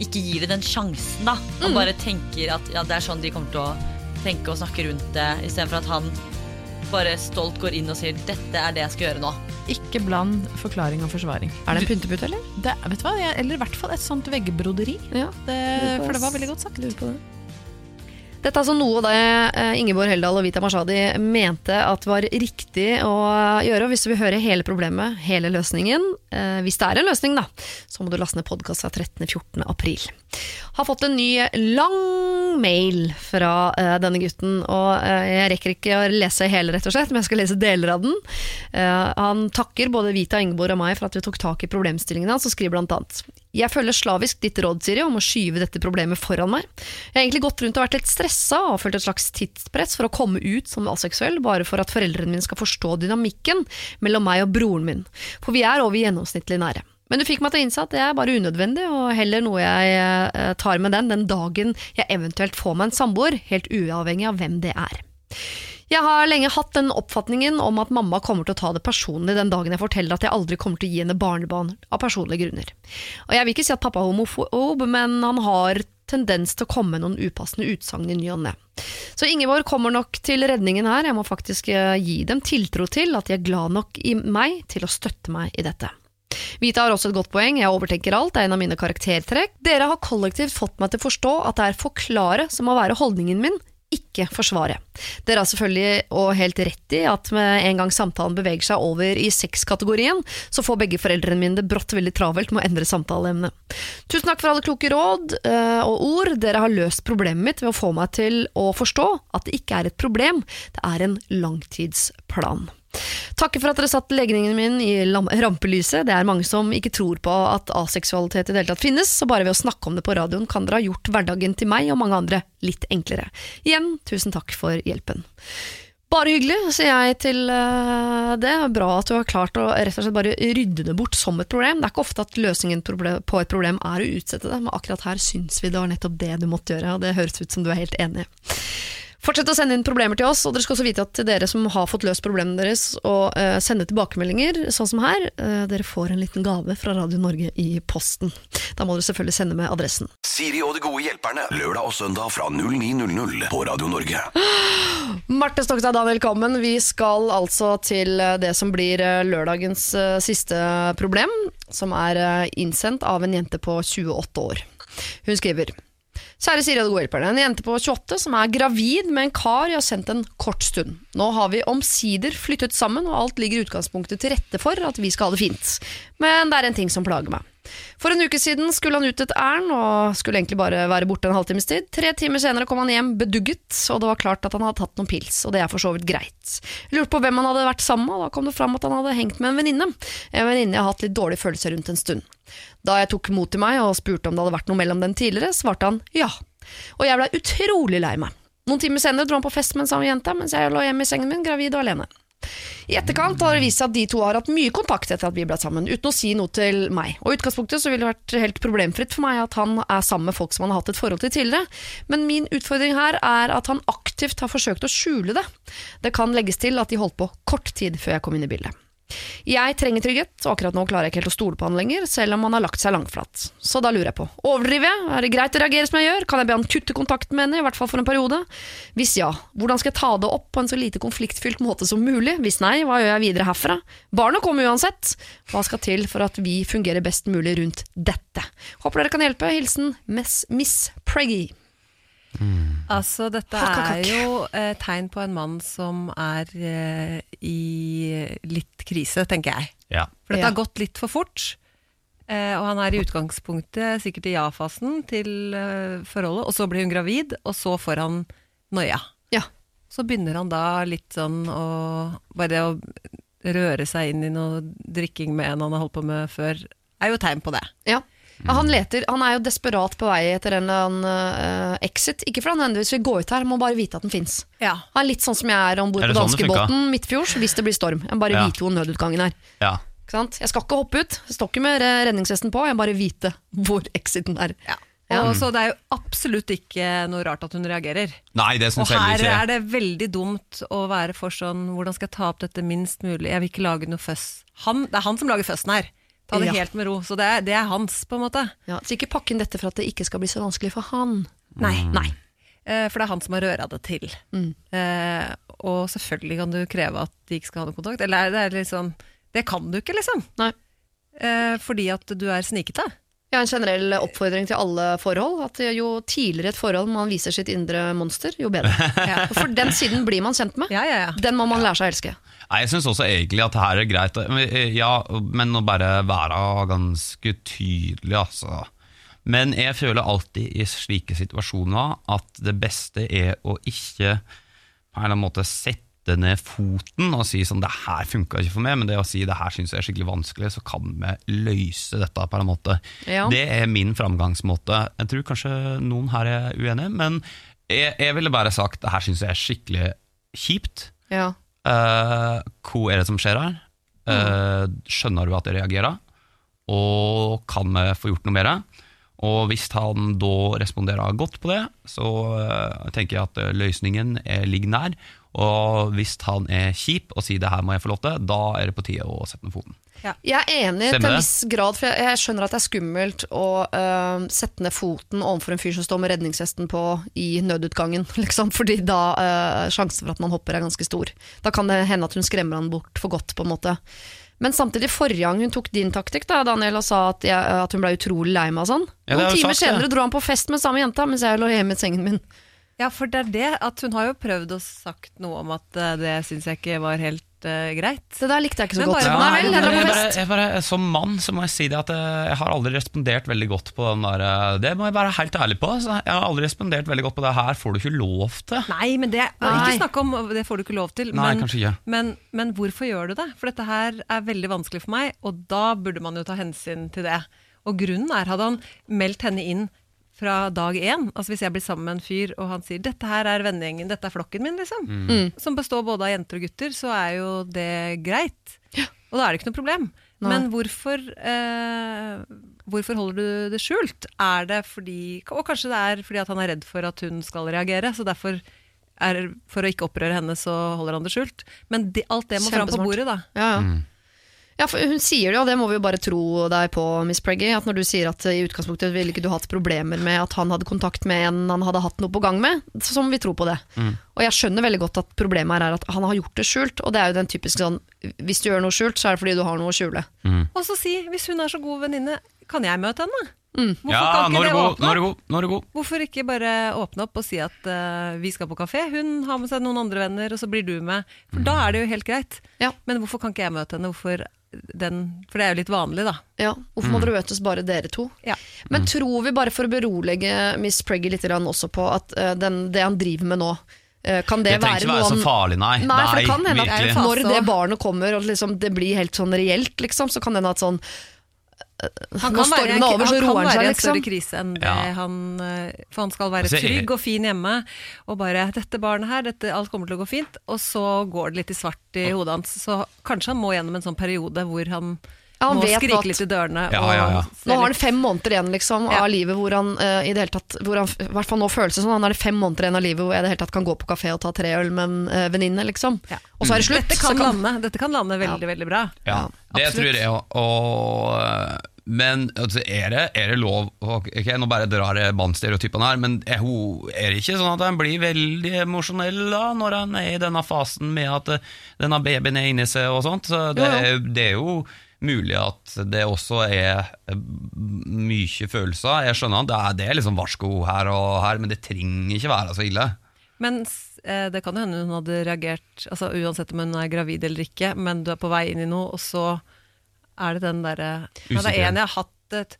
ikke gir det den sjansen. da Mm. Han bare tenker at ja, det er sånn de kommer til å tenke og snakke rundt det, istedenfor at han bare stolt går inn og sier 'dette er det jeg skal gjøre nå'. Ikke bland forklaring og forsvaring. Er det en pyntepute, eller? Det, vet du hva? Eller i hvert fall et sånt veggbroderi. Ja. Det, for det var veldig godt sagt. Dette er altså noe det eh, Ingeborg Heldal og Vita Mashadi mente at var riktig å gjøre. Hvis du vil høre hele problemet, hele løsningen, eh, hvis det er en løsning, da, så må du laste ned podkast fra 13.14. april. Har fått en ny lang mail fra eh, denne gutten, og eh, jeg rekker ikke å lese hele, rett og slett, men jeg skal lese deler av den. Eh, han takker både Vita, Ingeborg og meg for at vi tok tak i problemstillingen hans, og skriver blant annet jeg følger slavisk ditt råd, Siri, om å skyve dette problemet foran meg. Jeg har egentlig gått rundt og vært litt stressa og følt et slags tidspress for å komme ut som aseksuell, bare for at foreldrene mine skal forstå dynamikken mellom meg og broren min, for vi er over gjennomsnittlig nære. Men du fikk meg til å innse at det er bare unødvendig, og heller noe jeg eh, tar med den den dagen jeg eventuelt får meg en samboer, helt uavhengig av hvem det er. Jeg har lenge hatt den oppfatningen om at mamma kommer til å ta det personlig den dagen jeg forteller at jeg aldri kommer til å gi henne barnebarn av personlige grunner. Og jeg vil ikke si at pappa er homofob, men han har tendens til å komme med noen upassende utsagn i ny og ne. Så Ingeborg kommer nok til redningen her, jeg må faktisk eh, gi dem tiltro til at de er glad nok i meg til å støtte meg i dette. Vita har også et godt poeng, jeg overtenker alt, det er en av mine karaktertrekk. Dere har kollektivt fått meg til å forstå at det er forklare som må være holdningen min, ikke forsvare. Dere har selvfølgelig og helt rett i at med en gang samtalen beveger seg over i sexkategorien, så får begge foreldrene mine det brått veldig travelt med å endre samtaleemnet. Tusen takk for alle kloke råd eh, og ord. Dere har løst problemet mitt ved å få meg til å forstå at det ikke er et problem, det er en langtidsplan. Takker for at dere satte legningen min i rampelyset. Det er mange som ikke tror på at aseksualitet i det hele tatt finnes, så bare ved å snakke om det på radioen kan dere ha gjort hverdagen til meg og mange andre litt enklere. Igjen, tusen takk for hjelpen. Bare hyggelig, sier jeg til eh, det. Bra at du har klart å rett og slett bare rydde det bort som et problem. Det er ikke ofte at løsningen på et problem er å utsette det, men akkurat her syns vi det var nettopp det du måtte gjøre, og det høres ut som du er helt enig. Fortsett å sende inn problemer til oss, og dere skal også vite at dere som har fått løst problemene deres, og uh, sende tilbakemeldinger, sånn som her, uh, dere får en liten gave fra Radio Norge i posten. Da må dere selvfølgelig sende med adressen. Siri og de gode hjelperne. Lørdag og søndag fra 09.00 på Radio Norge. (gasps) Marte Stokstad Daniel velkommen. vi skal altså til eh, det som blir eh, lørdagens uh, siste problem, som er eh, innsendt av en jente på 28 år. Hun skriver Kjære Siri og de gode hjelperne. En jente på 28 som er gravid med en kar jeg har sendt en kort stund. Nå har vi omsider flyttet sammen, og alt ligger i utgangspunktet til rette for at vi skal ha det fint. Men det er en ting som plager meg. For en uke siden skulle han ut et ærend, og skulle egentlig bare være borte en halvtimes tid. Tre timer senere kom han hjem bedugget, og det var klart at han hadde tatt noen pils, og det er for så vidt greit. Jeg lurte på hvem han hadde vært sammen med, og da kom det fram at han hadde hengt med en venninne. En venninne jeg har hatt litt dårlige følelser rundt en stund. Da jeg tok mot til meg og spurte om det hadde vært noe mellom dem tidligere, svarte han ja. Og jeg blei utrolig lei meg. Noen timer senere dro han på fest med en samme jente, mens jeg lå hjemme i sengen min, gravid og alene. I etterkant har det vist seg at de to har hatt mye kontakt etter at vi ble sammen, uten å si noe til meg. Og i utgangspunktet så ville det vært helt problemfritt for meg at han er sammen med folk som han har hatt et forhold til tidligere, men min utfordring her er at han aktivt har forsøkt å skjule det. Det kan legges til at de holdt på kort tid før jeg kom inn i bildet. Jeg trenger trygghet, og akkurat nå klarer jeg ikke helt å stole på han lenger, selv om han har lagt seg langflat. Så da lurer jeg på, overdriver jeg? Er det greit å reagere som jeg gjør? Kan jeg be han kutte kontakten med henne, i hvert fall for en periode? Hvis ja, hvordan skal jeg ta det opp på en så lite konfliktfylt måte som mulig? Hvis nei, hva gjør jeg videre herfra? Barnet kommer uansett. Hva skal til for at vi fungerer best mulig rundt dette? Håper dere kan hjelpe. Hilsen Miss, Miss Preggy. Altså, dette Hakk, hakk, er jo eh, tegn på en mann som er eh, i litt krise, tenker jeg. Ja. For dette Ja. har gått litt for fort. Eh, og han er i utgangspunktet sikkert i ja-fasen til eh, forholdet, og så blir hun gravid, og så får han noia. Ja. Så begynner han da litt sånn å Bare å røre seg inn i noe drikking med en han har holdt på med før, er jo tegn på det. Ja. Ja, han, leter, han er jo desperat på vei etter en eller annen uh, exit. Ikke for han nødvendigvis vil gå ut her, han må bare vite at den fins. Ja. Han er litt sånn som jeg er om bord på danskebåten sånn danskebåten midtfjords hvis det blir storm. Jeg må bare Ja. vite hvor nødutgangen er. ja. Ikke sant? Jeg skal ikke hoppe ut, jeg står ikke med redningsvesten på, jeg må bare vite hvor exiten er. Ja. Og så det er jo absolutt ikke noe rart at hun reagerer. Nei, det Og syns jeg her ikke. er det veldig dumt å være for sånn Hvordan skal jeg ta opp dette minst mulig? Jeg vil ikke lage noe føss. Det er han som lager føssen her. Ta det Ja. helt med ro. Så det er, det er hans, på en måte. Ja, så ikke pakk inn dette for at det ikke skal bli så vanskelig for han. Nei. Nei. Eh, For det er han som har røra det til. Mm. Eh, og selvfølgelig kan du kreve at de ikke skal ha noe kontakt. Eller er det er litt sånn Det kan du ikke, liksom. Nei. Eh, fordi at du er snikete. Ja, en generell oppfordring til alle forhold. At jo tidligere et forhold man viser sitt indre monster, jo bedre. Ja. For den siden blir man kjent med. Ja, ja, ja. Den må man lære seg å elske. Nei, Jeg syns også egentlig at det her er greit, men- ja, men å bare være ganske tydelig, altså. Men jeg føler alltid i slike situasjoner at det beste er å ikke på en eller annen måte sette ned foten og si sånn det her funka ikke for meg, men det å si det her syns jeg er skikkelig vanskelig, så kan vi løse dette på en måte. Ja. Det er min framgangsmåte. Jeg tror kanskje noen her er uenige, men jeg, jeg ville bare sagt det her syns jeg er skikkelig kjipt. Ja. Uh, hva er det som skjer her? Uh, skjønner du at jeg reagerer? Og kan vi få gjort noe med det? Og hvis han da responderer godt på det, så eh, tenker jeg at løsningen er, ligger nær. Og hvis han er kjip og sier det her må jeg få lov til, da er det på tide å sette ned foten. Jeg er enig til en viss grad, for jeg, jeg skjønner at det er skummelt å uh, sette ned foten overfor en fyr som står med redningsvesten på i nødutgangen, (laughs) liksom, fordi da uh, sjansen for at man hopper er ganske stor. Da kan det hende at hun skremmer han bort for godt, på en måte. Men samtidig, forrige gang hun tok din taktikk, da, Daniel, og sa at, jeg, at hun ble utrolig lei meg og sånn, Ja, noen timer sagt, ja. senere dro han på fest med samme jenta, mens jeg lå hjemme i sengen min. Ja, for det er det at hun har jo prøvd å sagt noe om at eh, det syns jeg ikke var helt eh, greit. Det der likte jeg ikke så Men godt. bare- Nei vel, jeg bare, fest. jeg bare, som mann så må jeg si det at jeg, jeg har aldri respondert veldig godt på den der eh, Det må jeg være helt ærlig på. Så jeg har aldri respondert veldig godt på det her får du ikke lov til. Nei, men det, Nei. ikke snakk om det får du ikke lov til. Nei, men, kanskje ikke. Men, men hvorfor gjør du det? For dette her er veldig vanskelig for meg, og da burde man jo ta hensyn til det. Og grunnen er, hadde han meldt henne inn fra dag én, altså hvis jeg blir sammen med en fyr og han sier 'dette her er vennegjengen, dette er flokken min', liksom, Mm. som består både av jenter og gutter, så er jo det greit. Og da er det ikke noe problem. Nei. Men hvorfor, eh, hvorfor holder du det skjult? Er det fordi Og kanskje det er fordi at han er redd for at hun skal reagere, så derfor er, for å ikke opprøre henne, så holder han det skjult. Men de, alt det må fram på bordet, da. Ja, ja. Ja, for Hun sier det, og det må vi jo bare tro deg på, Miss Preggy. At når du sier at i utgangspunktet ville ikke du hatt problemer med at han hadde kontakt med en han hadde hatt noe på gang med, så må vi tro på det. Og jeg skjønner veldig godt at problemet her er at han har gjort det skjult, og det er jo den typiske sånn Hvis du gjør noe skjult, så er det fordi du har noe å skjule. Og så si, hvis hun er så god venninne, kan jeg møte henne? Hvorfor Ja, kan ikke er det du god, åpne opp? god. Er. Hvorfor ikke bare åpne opp og si at uh, vi skal på kafé, hun har med seg noen andre venner, og så blir du med. For da er det jo helt greit. Ja. Men hvorfor kan ikke jeg møte henne? Hvorfor den, for det er jo litt vanlig, da. Ja, Hvorfor må dere møtes bare dere to? Ja. Men tror vi, bare for å berolige Miss Preggy litt også på at uh, den, det han driver med nå, eh, kan det, Det trenger være ikke være så farlig, nei. Nei, for det kan hende at når det barnet kommer og liksom, det blir helt sånn reelt, liksom, så kan det hende at sånn Han er over, kan seg, være en liksom. større krise enn det Ja. han eh, For han skal være Altså, trygg og fin hjemme, og bare 'Dette barnet her, dette, alt kommer til å gå fint', og så går det litt i svart i hodet hans. Så kanskje han må gjennom en sånn periode hvor han, Ja, han må vet skrike at- litt i dørene. Ja, ja, ja. Nå har han fem måneder igjen liksom, Ja. av livet hvor han uh, i det hele tatt hvor han, I hvert fall nå føles det sånn. Han har det fem måneder igjen av livet hvor jeg i det hele tatt kan gå på kafé og ta tre øl med en uh, venninne. Liksom. Ja. Og så er det slutt. Dette så kan, kan- lande, dette kan lande veldig, veldig bra. Ja, det tror jeg òg. Og, men altså, er, det, er det lov ok, Nå bare drar jeg mannsstereotypene her, men er, hun, er det ikke sånn at han blir veldig emosjonell da, når han er i denne fasen med at eh, denne babyen er inni seg og sånt? Så det, ja, ja. det er jo mulig at det også er eh, mye følelser. Jeg skjønner at det er, det er liksom varsko her og her, men det trenger ikke være så ille. Men eh, det kan jo hende hun hadde reagert altså Uansett om hun er gravid eller ikke, men du er på vei inn i noe, og så er det den derre ja, Det er en jeg har hatt et,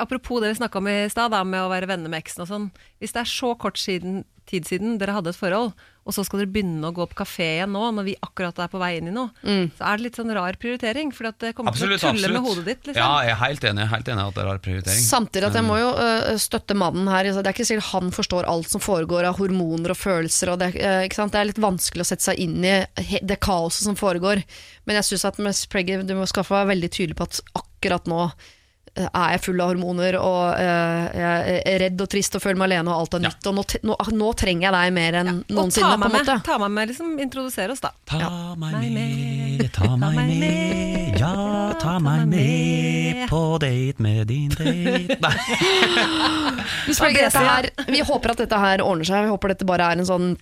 Apropos det vi snakka om i stad, med å være venner med eksen og sånn. Hvis det er så kort siden, tid siden dere hadde et forhold, og så skal dere begynne å gå på kafé igjen nå, når vi akkurat er på vei inn i noe, så er det litt sånn rar prioritering. For det kommer Absolutt, til å tulle absolutt. med hodet ditt. Liksom. Ja, jeg er helt enig, helt enig at det er rar prioritering. Samtidig at jeg må jo uh, støtte mannen her. Det er ikke sikkert han forstår alt som foregår av hormoner og følelser. Og det, uh, ikke sant? det er litt vanskelig å sette seg inn i det kaoset som foregår. Men jeg syns at Miss Preggy, du må skaffe være veldig tydelig på at akkurat nå er jeg full av hormoner og eh, jeg er redd og trist og føler meg alene og alt er Ja. nytt. Og nå, nå, nå trenger jeg deg mer enn ja. noensinne. ta på en med, måte. ta meg med, liksom introdusere oss da. Ta meg med, ta meg med, ja, ta meg med på date med din date Nei. (laughs) Men dette her, vi håper at dette her ordner seg. Vi håper dette bare er en sånn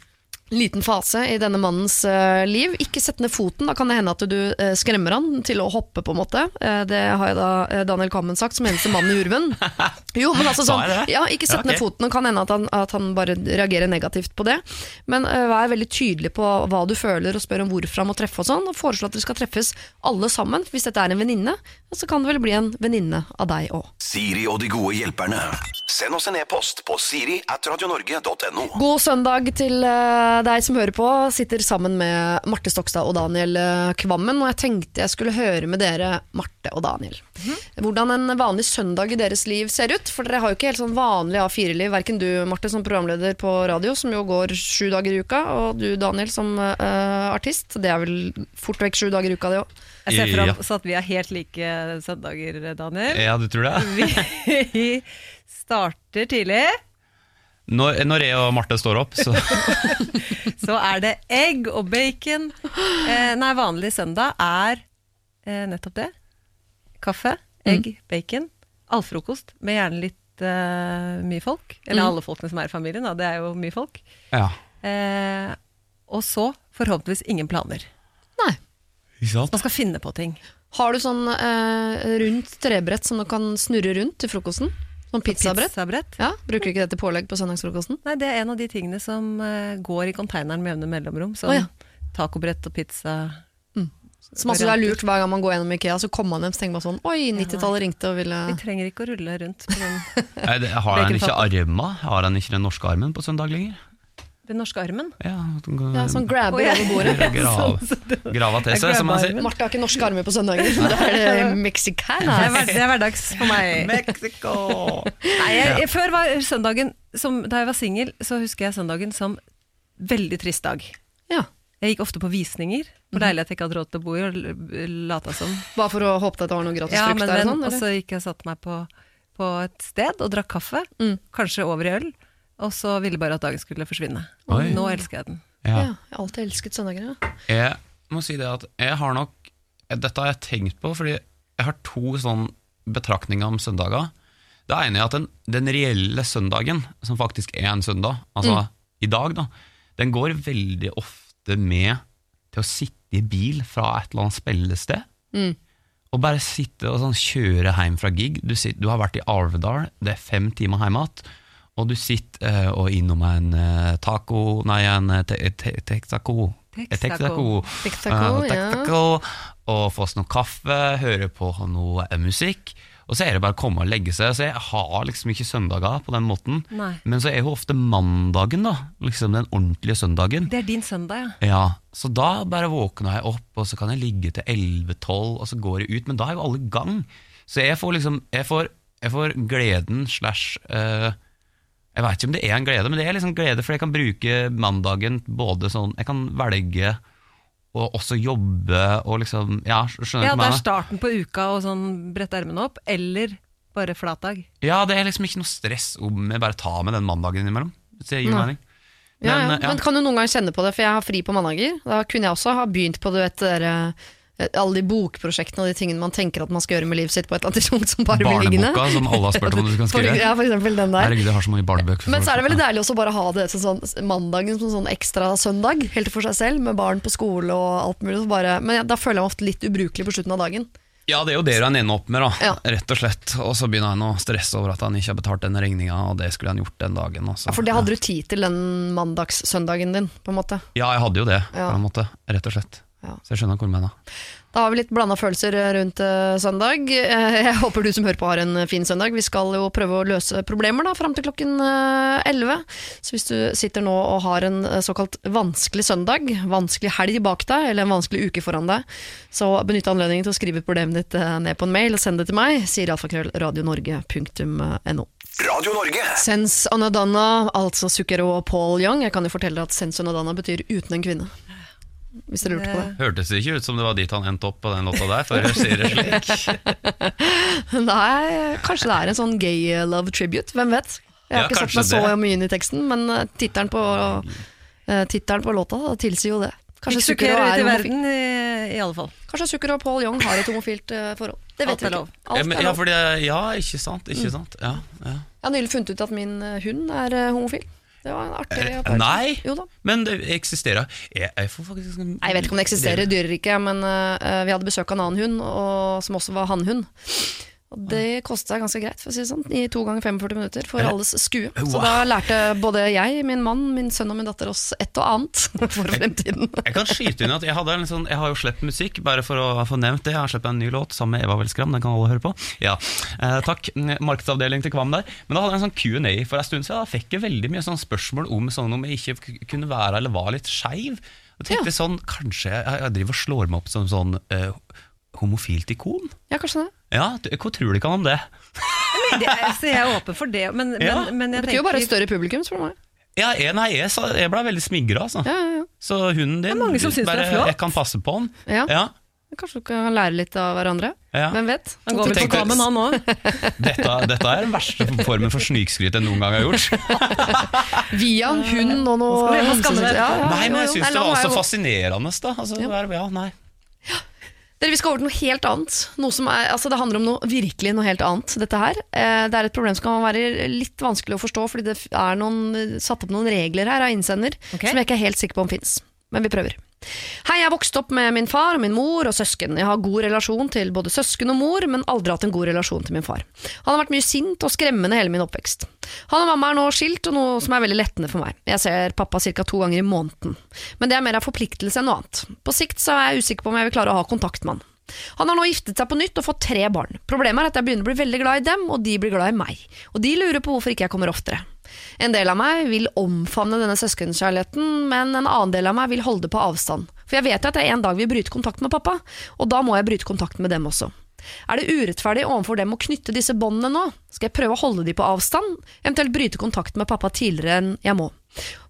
liten fase i denne mannens uh, liv. Ikke sett ned foten, da kan det hende at du uh, skremmer han til å hoppe, på en måte. Uh, det har jeg da Daniel Kammen sagt, som eneste mann i Urven. (laughs) Jo, men altså sånn, ja, ikke sett ned foten, det kan hende at han, at han bare reagerer negativt på det. Men vær veldig tydelig på hva du føler, og spør om hvorfor han må treffe og sånn, og foreslå at dere skal treffes alle sammen. Hvis dette er en venninne, så kan det vel bli en venninne av deg òg. Siri og de gode hjelperne. Send oss en e-post på siri at radionorge.no. God søndag til eh, deg som hører på. Sitter sammen med Marte Stokstad og Daniel eh, Kvammen. Og jeg tenkte jeg skulle høre med dere, Marte og Daniel, hvordan en vanlig søndag i deres liv ser ut. For dere har jo ikke helt sånn vanlig A4-liv. Verken du, Marte, som programleder på radio, som jo går sju dager i uka, og du, Daniel, som uh, artist. Det er vel fort vekk sju dager i uka, det òg. Jeg ser for Ja. at vi er helt like søndager, Daniel. Ja, du tror det? (laughs) Vi starter tidlig. Når, når jeg og Marte står opp, så (laughs) Så er det egg og bacon. Eh, nei, vanlig søndag er eh, nettopp det. Kaffe, egg, bacon. Allfrokost med gjerne litt eh, mye folk. Eller alle folkene som er i familien, da. Det er jo mye folk. Ja. Eh, og så forhåpentligvis ingen planer. Nei. Man skal finne på ting. Har du sånn eh, rundt trebrett som du kan snurre rundt til frokosten? Sånn pizzabrett? Pizzabrett. Ja, Bruker du ikke det til pålegg på søndagsfrokosten? Nei, det er en av de tingene som eh, går i konteineren med jevne mellomrom. Sånn oh, ja. tacobrett og pizza. Som altså det er lurt hver gang man går gjennom Ikea, så kommer man hjem og tenker man sånn Oi, 90-tallet ringte og ville Vi trenger ikke å rulle rundt på den, (laughs) Nei, det- Har han ikke arma? Har han ikke den norske armen på søndag lenger? Den norske armen. Ja, Ja, sånn grabber over bordet. (laughs) Grav, grava til seg, som man sier. Marte har ikke norske armer på søndager. Da er det (laughs) er, mexicana. det er hverdags for meg. Mexico! Nei, jeg, jeg, før var søndagen som, Da jeg var singel, så husker jeg søndagen som veldig trist dag. Ja. Jeg gikk ofte på visninger på leilighet jeg ikke hadde råd til å bo i, og lata som. Bare for å håpe at det var noe gratis Ja, frukt der og sånn? og så gikk jeg og satte meg på, på et sted og drakk kaffe. Mm. Kanskje over i øl. Og så ville bare at dagen skulle forsvinne. Oi. Nå elsker jeg den. Ja. Ja. jeg har alltid elsket søndager. Ja. Jeg må si det at jeg har nok Dette har jeg tenkt på, fordi jeg har to sånn betraktninger om søndager. Det ene er at den, den reelle søndagen, som faktisk er en søndag, altså i dag, da, den går veldig ofte med til å sitte i bil fra et eller annet spillested. Mm. Og bare sitte og sånn kjøre hjem fra gig. Du, sitter, du har vært i Arvedal, det er fem timer hjem igjen. Og du sitter uh, og innom en uh, taco Nei, en eh, te, te, texaco. Texaco. Texaco. Texaco, Eh, ja. Og få oss noe kaffe, høre på noe musikk. Og så er det bare å komme og legge seg. Så jeg har liksom ikke søndager på den måten. Nei. Men så er jo ofte mandagen, da. Liksom den ordentlige søndagen. Det er din søndag, ja. Ja, Så da bare våkner jeg opp, og så kan jeg ligge til 11-12, og så går jeg ut. Men da er jo alle i gang. Så jeg får liksom Jeg får, jeg får gleden slash eh, Jeg vet ikke om det er en glede, men det er liksom glede, for jeg kan bruke mandagen både sånn Jeg kan velge og også jobbe og liksom Ja, skjønner Ja, du hva det er starten på uka og sånn brette ermene opp, eller bare flatdag. Ja, det er liksom ikke noe stress om jeg bare tar med den mandagen innimellom. Hvis det gir mening. Ja, ja. Men, eh, ja. Men kan du noen gang kjenne på det, for jeg har fri på mandager. Da kunne jeg også ha begynt på du vet, det der, eh, alle de bokprosjektene og de tingene man tenker at man skal gjøre med livet sitt på et eller annet (laughs) tidspunkt som bare blir liggende. Barneboka som alle har spurt om du kan (laughs) skrive. ja, for eksempel den der. Herregud, jeg har så mange barnebøker. Men så er det veldig deilig også bare å ha det som sånn, mandagen som sånn ekstra søndag, helt for seg selv, med barn på skole og alt mulig. Så bare, men ja, da føler jeg meg ofte litt ubrukelig på slutten av dagen. Ja, det er jo det han ender opp med, da. Ja. rett og slett. Og så begynner han å stresse over at han ikke har betalt den regninga, og det skulle han gjort den dagen. Også. Ja, for det hadde du tid til den mandagssøndagen din, på en måte. Ja, jeg hadde jo det, Ja. på en måte. Rett og slett. Ja. Så jeg skjønner hvor du mener. Da har vi litt blanda følelser rundt eh, søndag. Eh, Jeg håper du som hører på har en fin søndag. Vi skal jo prøve å løse problemer da, fram til klokken eh, 11. Så hvis du sitter nå og har en eh, såkalt vanskelig søndag, vanskelig helg bak deg, eller en vanskelig uke foran deg, så benytt anledningen til å skrive problemet ditt eh, ned på en mail og send det til meg. Sier alfakrøllradionorge.no. Radio Norge. Sens Anadana, altså Zucchero og Paul Young. Jeg kan jo fortelle at Sens Anadana betyr uten en kvinne. Hvis dere lurte på det. Hørtes det ikke ut som det var dit han endte opp på den låta der, for å si det slik. (laughs) Nei, kanskje det er en sånn gay love tribute, hvem vet? Jeg har Ja, ikke satt meg så det. mye inn i teksten, men uh, tittelen på, tittelen på låta da, tilsier jo det. Kanskje Sukker og er homofil. verden, i, i alle fall. Kanskje Sukker og Paul Young har et homofilt forhold. Det vet vi ikke. Alt er lov. ja, fordi, ja, ikke sant. Ikke sant. Ja, ja. Jeg har nylig funnet ut at min hund er homofil. Det var en artig Eh, opplevelse. nei. Jo da. Men det eksisterer Jeg, jeg får faktisk Jeg vet ikke om det eksisterer i dyreriket, men uh, vi hadde besøk av en annen hund, og, som også var hannhund. Og det kosta ganske greit, for å si det sånn, i to ganger 45 minutter for alles skue. Så Wow. da lærte både jeg, min mann, min sønn og min datter oss et og annet (laughs) for fremtiden. Jeg kan skyte inn at jeg, sånn, jeg har jo sluppet musikk, bare for å få nevnt det. Jeg har sluppet en ny låt sammen med Eva Welskram, den kan alle høre på. Ja, eh, Takk. Markedsavdeling til Kvam der. Men da hadde jeg en sånn Q&A for en stund siden. Da fikk jeg veldig mye sånn spørsmål om sånn om jeg ikke kunne være eller var litt skeiv. Og tenkte sånn, kanskje jeg, jeg driver og slår meg opp som sånn eh, homofilt ikon? Ja, kanskje det. Ja, hva tror du ikke om det? Det, er- så jeg er åpen for det, men, men, Ja. men Det jeg betyr jo bare et større publikum, spør du meg. Ja, nei, jeg, jeg ble veldig smigra, altså. Ja, ja, ja. Så hunden din er mange som synes det er bare. Jeg kan passe på den. Ja. Ja, Kanskje du kan lære litt av hverandre? ja. Hvem vet? Han går vel på kamen, kammen, han òg. (laughs) Dette, dette er den verste formen for snikskryt jeg noen gang har gjort. (laughs) Via en hund og noe Nei, men jeg syns det var så fascinerende. Da. Altså, Ja. ja. Ja, nei. Dere, Vi skal over til noe helt annet. Noe som er, altså det handler om noe virkelig noe helt annet. dette her. Eh, Det er et problem som kan være litt vanskelig å forstå, fordi det er noen, satt opp noen regler her av innsender okay. som jeg ikke er helt sikker på om fins. Men vi prøver. Hei, jeg vokste opp med min far min mor og søsken. Jeg har god relasjon til både søsken og mor, men aldri hatt en god relasjon til min far. Han har vært mye sint og skremmende hele min oppvekst. Han og mamma er nå skilt, og noe som er veldig lettende for meg. Jeg ser pappa ca. to ganger i måneden. Men det er mer av forpliktelse enn noe annet. På sikt så er jeg usikker på om jeg vil klare å ha kontakt med han. Han har nå giftet seg på nytt og fått tre barn. Problemet er at jeg begynner å bli veldig glad i dem, og de blir glad i meg. Og de lurer på hvorfor ikke jeg kommer oftere. En del av meg vil omfavne denne søskenkjærligheten, men en annen del av meg vil holde det på avstand. For jeg vet jo at jeg en dag vil bryte kontakt med pappa, og da må jeg bryte kontakt med dem også. Er det urettferdig overfor dem å knytte disse båndene nå? Skal jeg prøve å holde de på avstand, eventuelt bryte kontakt med pappa tidligere enn jeg må?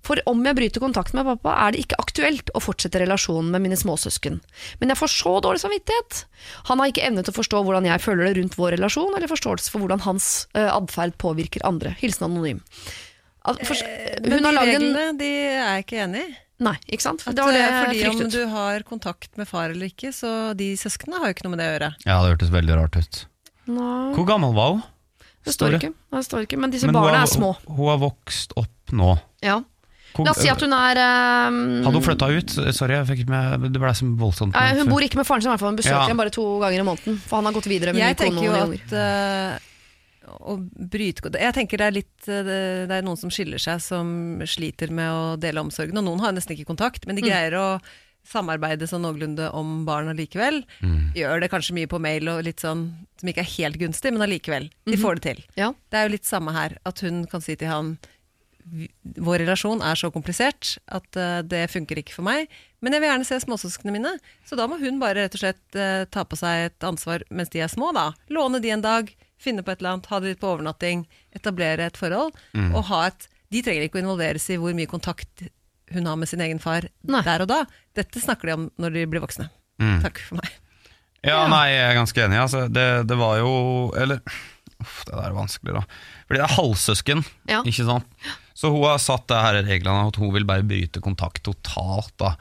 For om jeg bryter kontakt med pappa, er det ikke aktuelt å fortsette relasjonen med mine småsøsken. Men jeg får så dårlig samvittighet. Han har ikke evne til å forstå hvordan jeg føler det rundt vår relasjon, eller forståelse for hvordan hans uh, atferd påvirker andre. Hilsen anonym. For, Men hun Men de en reglene de er jeg ikke enig i. Nei, ikke sant? At, Det var det eh, jeg fordi om du har kontakt med far eller ikke, så de søsknene har jo ikke noe med det å gjøre. Ja, det hørtes veldig rart ut. Nå. Hvor gammel var hun? det står ikke. Det står ikke. Men disse Men barna har- er små. Hun har vokst opp nå. Ja. La oss si at hun er um, Hadde hun flytta ut? Sorry, jeg fikk med, det ble så voldsomt. Nei, hun bor ikke med faren sin, i hvert fall. hun besøker Ja. ham bare to ganger i måneden. For han har gått videre med Jeg ny kone tenker jo at eh, å bryte Jeg tenker det er litt eh, det, det er noen som skiller seg, som sliter med å dele omsorgen. Og noen har nesten ikke kontakt, men de greier å samarbeide sånn noenlunde om barna likevel. Gjør det kanskje mye på mail og litt sånn som ikke er helt gunstig, men allikevel. De får det til. Ja. Det er jo litt samme her, at hun kan si til han "Vi- vår relasjon er så komplisert at uh, det funker ikke for meg, men jeg vil gjerne se småsøsknene mine. Så da må hun bare rett og slett uh, ta på seg et ansvar mens de er små, da. Låne de en dag, finne på et eller annet, ha det litt på overnatting, etablere et forhold. Og ha et De trenger ikke å involveres i hvor mye kontakt hun har med sin egen far Nei. der og da. Dette snakker de om når de blir voksne. Mm. Takk for meg. Ja, nei, jeg er ganske enig. Altså, det, det var jo Eller uff, det der er vanskelig, da. Fordi det er halvsøsken, Ja. ikke sant. Så hun har satt det her reglene at hun vil bare bryte kontakt totalt. da.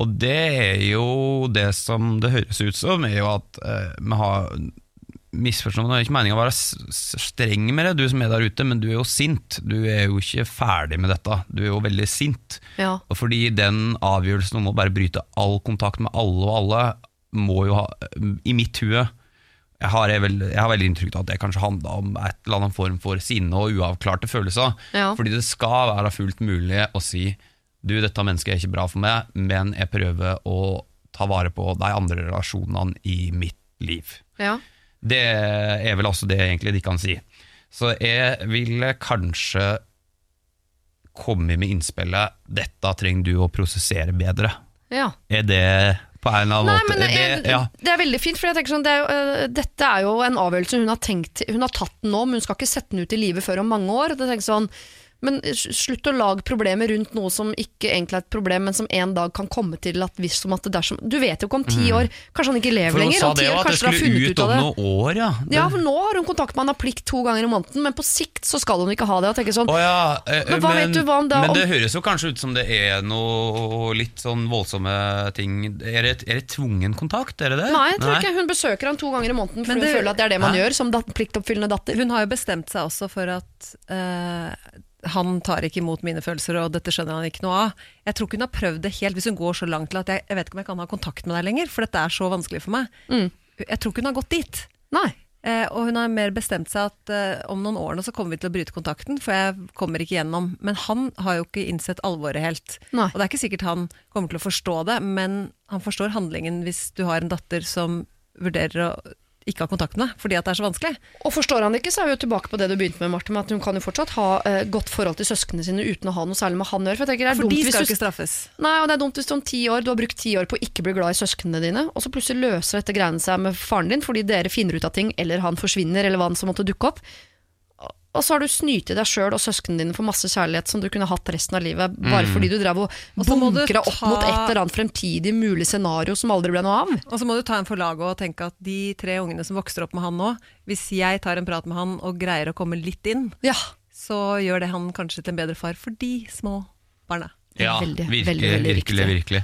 Og det er jo det som det høres ut som, er jo at eh, vi har misforstått det er ikke meningen å være streng med det, du som er der ute, men du er jo sint. Du er jo ikke ferdig med dette. Du er jo veldig sint. Ja. Og fordi den avgjørelsen om å bare bryte all kontakt med alle og alle, må jo ha I mitt hue jeg har, jeg, vel, jeg har veldig inntrykk av at det kanskje handla om et eller annet form for sinne og uavklarte følelser. Ja. Fordi det skal være fullt mulig å si Du, dette mennesket er ikke bra for meg, men jeg prøver å ta vare på de andre relasjonene i mitt liv. Ja. Det er vel også det egentlig de kan si. Så jeg ville kanskje komme med innspillet 'dette trenger du å prosessere bedre'. ja. Er det på en eller annen Nei, måte men det, ja. det er veldig fint, for jeg tenker sånn, det er jo, øh, dette er jo en avgjørelse hun har tenkt Hun har tatt den nå, men hun skal ikke sette den ut i livet før om mange år. Det tenker sånn, Men slutt å lage problemer rundt noe som ikke egentlig er et problem, men som en dag kan komme til at hvis som at det dersom Du vet jo ikke om ti år Kanskje han ikke lever lenger For hun lenger. sa Om ti det år jo, at det kanskje har skulle funnet ut ut av om det. noen år, ja. Det- Ja, for nå har hun kontakt med han har plikt to ganger i måneden, men på sikt så skal hun ikke ha det. Og tenke sånn, oh, ja, eh, Men hva vet du hva om det- men om- det høres jo kanskje ut som det er noe litt sånn voldsomme ting. Er det, er det tvungen kontakt, er det det? Nei, jeg tror ikke hun besøker han to ganger i måneden for Men hun føler at det er det man Hæ? gjør som dat pliktoppfyllende datter. Hun har jo bestemt seg også for at eh, han tar ikke imot mine følelser, og dette skjønner han ikke noe av. Jeg tror ikke hun har prøvd det helt, hvis hun går så langt til at jeg, jeg vet ikke om jeg kan ha kontakt med deg lenger, for dette er så vanskelig for meg. Mm. Jeg tror ikke hun har gått dit. Nei. Eh, og hun har mer bestemt seg at eh, om noen år nå så kommer vi til å bryte kontakten, for jeg kommer ikke gjennom. Men han har jo ikke innsett alvoret helt. Nei. Og det er ikke sikkert han kommer til å forstå det, men han forstår handlingen hvis du har en datter som vurderer å ikke ha kontakt med deg, fordi at det er så vanskelig. Og forstår han det ikke, så er vi jo tilbake på det du begynte med, Marte, med at hun kan jo fortsatt ha eh, godt forhold til søsknene sine uten å ha noe særlig med han å gjøre. For jeg tenker det er For dumt de hvis skal du ikke straffes. Nei, og det er dumt hvis du om ti år Du har brukt ti år på å ikke bli glad i søsknene dine, og så plutselig løser dette greiene seg med faren din fordi dere finner ut av ting, eller han forsvinner, eller hva som måtte dukke opp. Og så har du snytt deg sjøl og søsknene dine for masse kjærlighet som du kunne hatt resten av livet, bare fordi du drev og Og så må du bunkra opp mot et eller annet fremtidig mulig scenario som aldri ble noe av. Og så må du ta en for laget og tenke at de tre ungene som vokser opp med han nå, hvis jeg tar en prat med han og greier å komme litt inn, Ja, så gjør det han kanskje til en bedre far for de små barna. Ja, Veldig, virkelig, veldig, veldig virkelig, virkelig.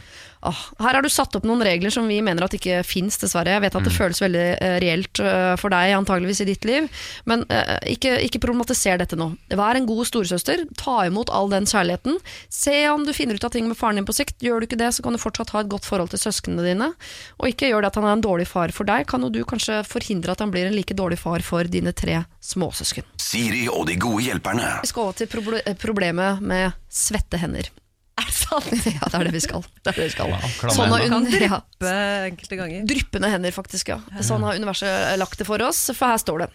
Åh, her har du satt opp noen regler som vi mener at ikke fins, dessverre. Jeg vet Mm. at det føles veldig eh, reelt eh, for deg, antageligvis i ditt liv, men uh, ikke, ikke problematisere dette nå. Vær en god storesøster, ta imot all den kjærligheten. Se om du finner ut av ting med faren din på sikt. Gjør du ikke det, så kan du fortsatt ha et godt forhold til søsknene dine. Og ikke gjør det at han er en dårlig far for deg, kan jo du kanskje forhindre at han blir en like dårlig far for dine tre småsøsken. Siri og de gode hjelperne. Vi skal over til proble eh, problemet med svette hender. Er det sant? (laughs) ja, det er det vi skal. Det er det vi skal. Ja, Sånn har Kan un- (laughs) ja. dryppe enkelte ganger. Dryppende hender, faktisk. ja. Sånn har universet lagt det for oss, for her står det.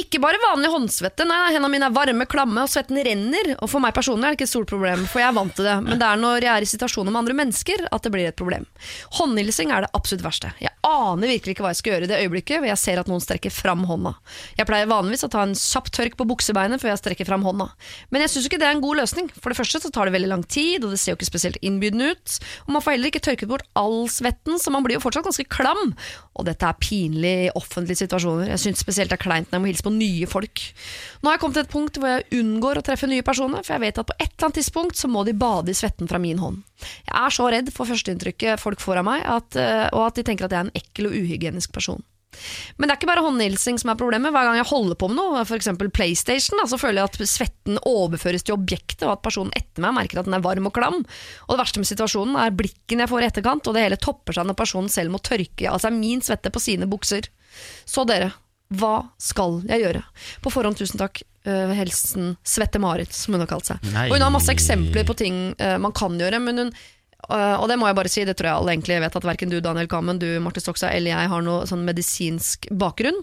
Ikke bare vanlig håndsvette, nei, hendene mine er varme, klamme, og svetten renner. Og for meg personlig er det ikke et stort problem, for jeg er vant til det. Men det er når jeg er i situasjoner med andre mennesker at det blir et problem. Håndhilsing er det absolutt verste. Jeg aner virkelig ikke hva jeg skal gjøre i det øyeblikket hvor jeg ser at noen strekker fram hånda. Jeg pleier vanligvis å ta en kjapp tørk på buksebeinet før jeg strekker fram hånda. Men jeg syns ikke det er en god løsning. For det første så tar det veldig lang tid, og det ser jo ikke spesielt innbydende ut. Og man får heller ikke tørket bort all svetten, så man blir jo fortsatt ganske klam. Og dette er pinlig i offentlige situasjoner. Jeg syns spesielt det er kleint når jeg må hilse på nye folk. Nå har jeg kommet til et punkt hvor jeg unngår å treffe nye personer, for jeg vet at på et eller annet tidspunkt så må de bade i svetten fra min hånd. Jeg er så redd for førsteinntrykket folk får av meg, at, eh, og at de tenker at jeg er en ekkel og uhygienisk person. Men det er ikke bare håndhilsing som er problemet. Hver gang jeg holder på med noe, f.eks. PlayStation, da, så føler jeg at svetten overføres til objektet, og at personen etter meg merker at den er varm og klam. Og det verste med situasjonen er blikken jeg får i etterkant, og det hele topper seg når personen selv må tørke av seg min svette på sine bukser. Så dere, hva skal jeg gjøre? På forhånd tusen takk. Uh, Helsen Svette-Marit, som hun har kalt seg. Nei. Og hun har masse eksempler på ting uh, man kan gjøre, men hun og det må jeg bare si, det tror jeg alle egentlig vet at verken du Daniel Kammen, du Marte Stokstad eller jeg har noe sånn medisinsk bakgrunn.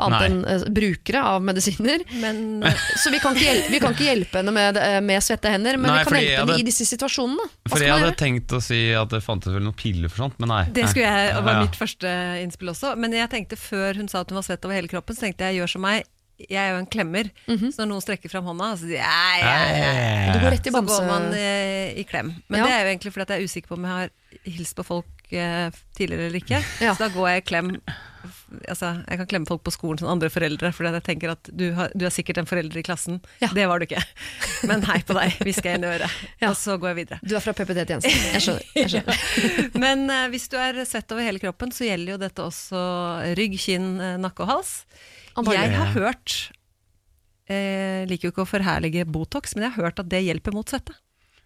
Annet enn uh, brukere av medisiner. (laughs) Men Så vi kan ikke hjelpe, vi kan ikke hjelpe henne med, eh, med svette hender, men Nei, vi kan hjelpe henne hadde- i disse situasjonene. Hva For jeg hadde gjøre? tenkt å si at det fantes vel noen piller for sånt, men nei. det skulle jeg, var Ja. mitt første innspill også. Men jeg tenkte før hun sa at hun var svett over hele kroppen, så tenkte jeg gjør som meg. Jeg er jo en klemmer, så når noen strekker fram hånda, så ja, ja, ja. Går Så går man eh, i klem. Men det er jo egentlig fordi at jeg er usikker på om jeg har hilst på folk eh, tidligere eller ikke. Så da går jeg i klem Altså, jeg kan klemme folk på skolen som andre foreldre, for jeg tenker at du, har, du er sikkert en forelder i klassen. Det var du ikke. Men hei på deg, hvisker jeg inn i øret. Og så går jeg videre. Du er fra PPT-tjenesten. Jeg skjønner. Jeg skjønner. (laughs) Men eh, hvis du er svett over hele kroppen, så gjelder jo dette også rygg, kinn, eh, nakke og hals. Antagelig. Jeg har hørt Jeg Liker jo ikke å forherlige Botox, men jeg har hørt at det hjelper mot svette.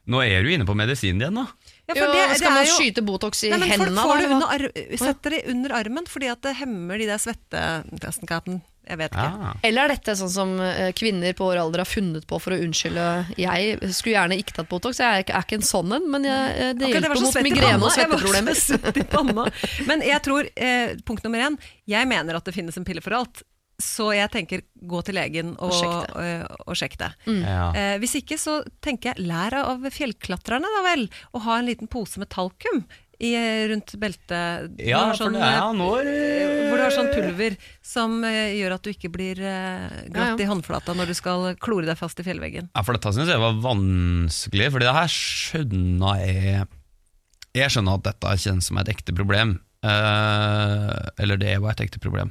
Nå er du inne på medisinen igjen, da. Ja, Jo, for det- det skal er man jo- skyte Botox i Nei, men hendene? folk får det under ar setter det under armen fordi at det hemmer de der svettetestenkaten. Jeg vet ikke. Ja. Eller er dette sånn som eh, kvinner på vår alder har funnet på for å unnskylde Jeg skulle gjerne ikke tatt Botox, jeg er ikke, er ikke en sånn en, men jeg, eh, det hjelper mot migrene og Jeg svetteproblemer. svett i panna. Men jeg tror, eh, punkt nummer én, jeg mener at det finnes en pille for alt. Så jeg tenker gå til legen og, Og sjekk det. og, sjekk det. Ja. Eh, hvis ikke så tenker jeg lær av fjellklatrerne da vel, og ha en liten pose med talkum. i, rundt beltet. Du Ja, for sånn, det ja, når eh, Hvor du har sånn pulver som eh, gjør at du ikke blir eh, glatt Ja, ja. i håndflata når du skal klore deg fast i fjellveggen. Ja, for dette synes jeg var vanskelig, Fordi det her skjønner jeg Jeg skjønner at dette kjennes som et ekte problem. Eh, eller det var et ekte problem.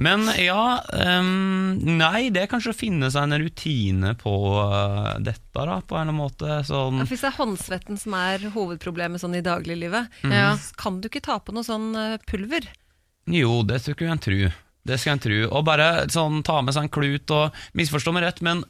Men ja um, Nei, det er kanskje å finne seg en rutine på uh, dette, da, på en eller annen måte. Sånn Ja, Hvis det er håndsvetten som er hovedproblemet sånn i dagliglivet, Ja. kan du ikke ta på noe sånn eh, pulver. Jo, det skulle jeg tro. Det skal jeg tro. Og bare sånn, ta med seg en klut og Misforstå meg rett, men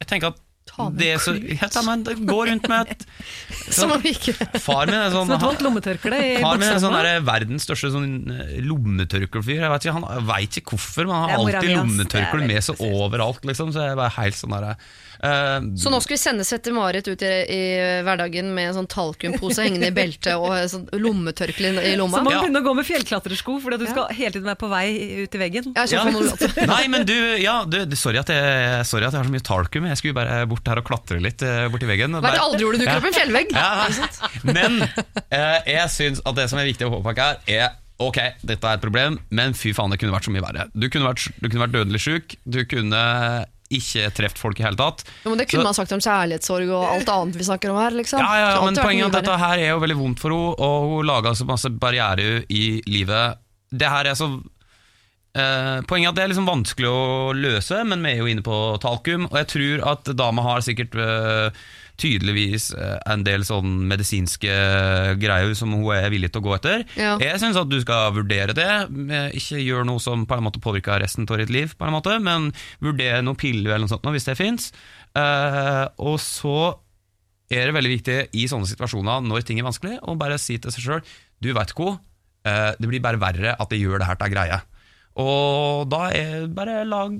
jeg tenker at Ta med det er så, klut? ja, ta med, Gå rundt med et (laughs) Som om ikke Far min er sånn Som et vått lommetørkle i Far min er sånn der, verdens største sånn, eh, lommetørkelfyr. Jeg vet ikke, Han veit ikke hvorfor, men han er har alltid lommetørkle er med seg overalt. Liksom, så jeg bare helt sånn der, Så nå skal vi sende Sette-Marit ut i, i hverdagen med en sånn talkumpose hengende i beltet og sånn lommetørkle i lomma? Så man Ja. begynner å gå med fjellklatresko fordi at du skal hele tiden være på vei ut i veggen. Ja. Nei, men du, ja, du, sorry, at jeg, sorry at jeg har så mye talkum. Jeg skulle bare bort her og klatre litt bort borti veggen. Hva er det aldri gjorde? Dukker opp i en fjellvegg. Ja, men eh, jeg syns at det som er viktig å påpeke her, er Ok, dette er et problem, men fy faen, det kunne vært så mye verre. Du kunne vært, du kunne vært dødelig sjuk, du kunne ikke truffet folk i hele tatt. Jo, men det kunne Så- man sagt om kjærlighetssorg og alt annet vi snakker om her. Liksom. Ja, ja, ja, men poenget er at dette her er jo veldig vondt for henne, og hun laga så masse barrierer i livet. Det her er så eh, Poenget er at det er liksom vanskelig å løse, men vi er jo inne på talkum, og jeg tror at dama har sikkert eh, tydeligvis eh, en del sånn medisinske greier som hun er villig til å gå etter. Ja. Jeg syns at du skal vurdere det. Eh, Ikke gjør noe som på en måte påvirker resten av ditt liv, på en måte, men vurder noen piller eller noe sånt hvis det fins. og så er det veldig viktig i sånne situasjoner når ting er vanskelig, å bare si til seg sjøl Du veit hva, eh, det blir bare verre at jeg gjør det her til greie. Og da er bare lag,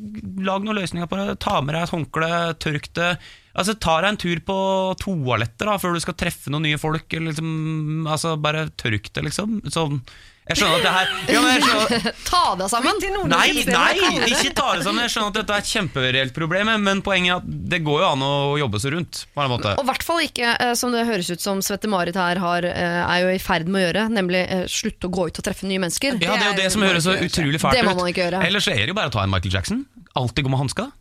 lag noen løsninger på det. Ta med deg et håndkle, tørk det. Altså, Ta deg en tur på toalettet da, før du skal treffe noen nye folk. Liksom, altså, bare tørk det, liksom. Sånn. Jeg skjønner at det her ja, men jeg skjønner, (laughs) Ta deg sammen! Nei, nei, ikke ta det sammen. Jeg skjønner at dette er et kjempereelt problem, men poenget er at det går jo an å jobbe seg rundt. på en måte. Og i hvert fall ikke, eh, som det høres ut som Svette-Marit her har, eh, er jo i ferd med å gjøre, nemlig eh, slutte å gå ut og treffe nye mennesker. Ja, det er jo det som høres så utrolig fælt ut. Det må man ikke gjøre. Ellers er det jo bare å ta en Michael Jackson. Alltid gå med hansker.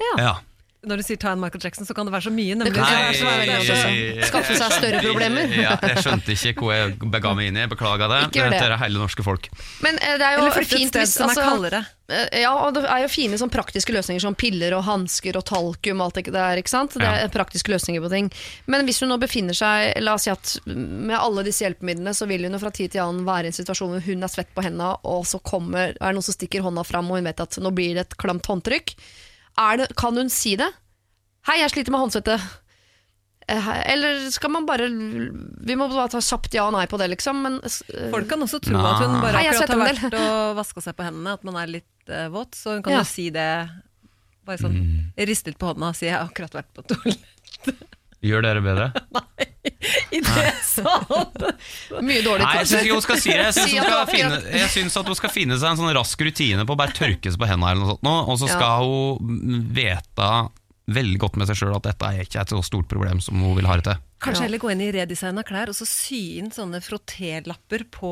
Ja. Ja. Når du sier ta en Michael Jackson, så kan det være så mye. Nemlig. Nei, Det så mye veldig veldig- Skaffe seg større problemer. (laughs) Ja, jeg skjønte ikke hvor jeg bega meg inn i. Beklager det. Ikke gjør det. Dere er hele norske folk. Men eh, det er jo Eller flytte et fint sted som er altså, kaldere. eh, Ja, og det er jo fine sånn praktiske løsninger som piller og hansker og talkum og alt det der, ikke sant? Det Ja. er praktiske løsninger på ting. Men hvis hun nå befinner seg, la oss si at med alle disse hjelpemidlene, så vil hun jo fra tid til annen være i en situasjon hvor hun er svett på hendene, og så kommer, er det noen som stikker hånda fram, og hun vet at nå blir det et klamt håndtrykk. Er det, kan hun si det? Hei, jeg sliter med håndsvette. Eh, Eller skal man bare Vi må bare ta kjapt ja og nei på det, liksom. Men uh, Folk kan også tro Nei. at hun bare Hei, akkurat har vært og vaska seg på hendene, at man er litt uh, våt. Så hun kan Ja. jo si det bare sånn mm. litt på hånda og si 'jeg har akkurat vært på toalettet'. Gjør dere bedre? (laughs) I det (laughs) sånn. mye dårlig Nei, jeg syns ikke hun skal si det. Jeg syns, hun finne, jeg syns at hun skal finne seg en sånn rask rutine på å bare tørke seg på hendene, eller noe sånt, nå, og så Ja. skal hun vite veldig godt med seg sjøl at dette er ikke et så stort problem som hun vil ha det til. Kanskje Ja. heller gå inn i redesigna klær og så sy inn sånne frotélapper på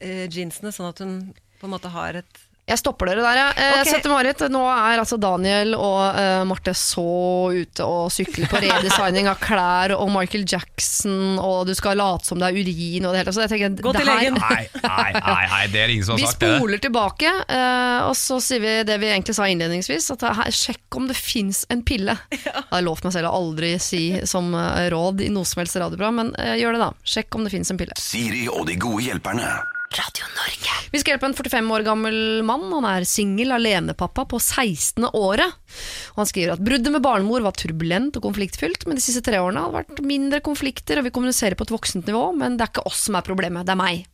eh, jeansene, sånn at hun på en måte har et Jeg stopper dere der, jeg. Okay. Sette-Marit, nå er altså Daniel og uh, Marte så ute og sykler på redesigning av klær og Michael Jackson, og du skal late som det er urin og det hele. Så jeg tenker, Gå til legen. Nei, nei, nei, nei det er ingen som Vi sagt det. spoler tilbake, uh, og så sier vi det vi egentlig sa innledningsvis. At her, sjekk om det fins en pille. Jeg har lovt meg selv å aldri si som eh, råd i noe som helst radioprogram, men uh, gjør det da. Sjekk om det fins en pille. Siri og de gode hjelperne. Vi skal hjelpe en 45 år gammel mann. Han er singel alenepappa på 16. året. Og han skriver at bruddet med barnemor var turbulent og konfliktfylt, men de siste tre årene har det vært mindre konflikter, og vi kommuniserer på et voksent nivå, men det er ikke oss som er problemet, det er meg.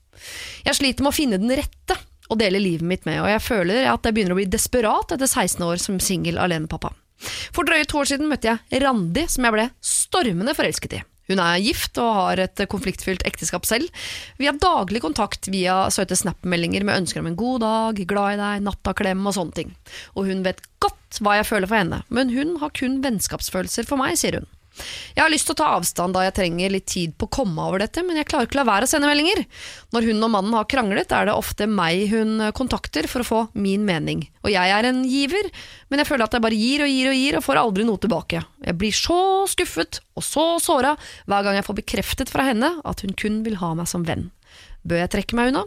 Jeg sliter med å finne den rette å dele livet mitt med, og jeg føler at jeg begynner å bli desperat etter 16 år som singel alenepappa. For drøye to år siden møtte jeg Randi, som jeg ble stormende forelsket i. Hun er gift og har et konfliktfylt ekteskap selv. Vi har daglig kontakt via søte snap-meldinger med ønsker om en god dag, glad i deg, nattaklem og sånne ting. Og hun vet godt hva jeg føler for henne, men hun har kun vennskapsfølelser for meg, sier hun. Jeg har lyst til å ta avstand da jeg trenger litt tid på å komme over dette, men jeg klarer ikke å la være å sende meldinger. Når hun og mannen har kranglet, er det ofte meg hun kontakter for å få min mening. Og jeg er en giver, men jeg føler at jeg bare gir og gir og gir og får aldri noe tilbake. Jeg blir så skuffet og så såra hver gang jeg får bekreftet fra henne at hun kun vil ha meg som venn. Bør jeg trekke meg unna?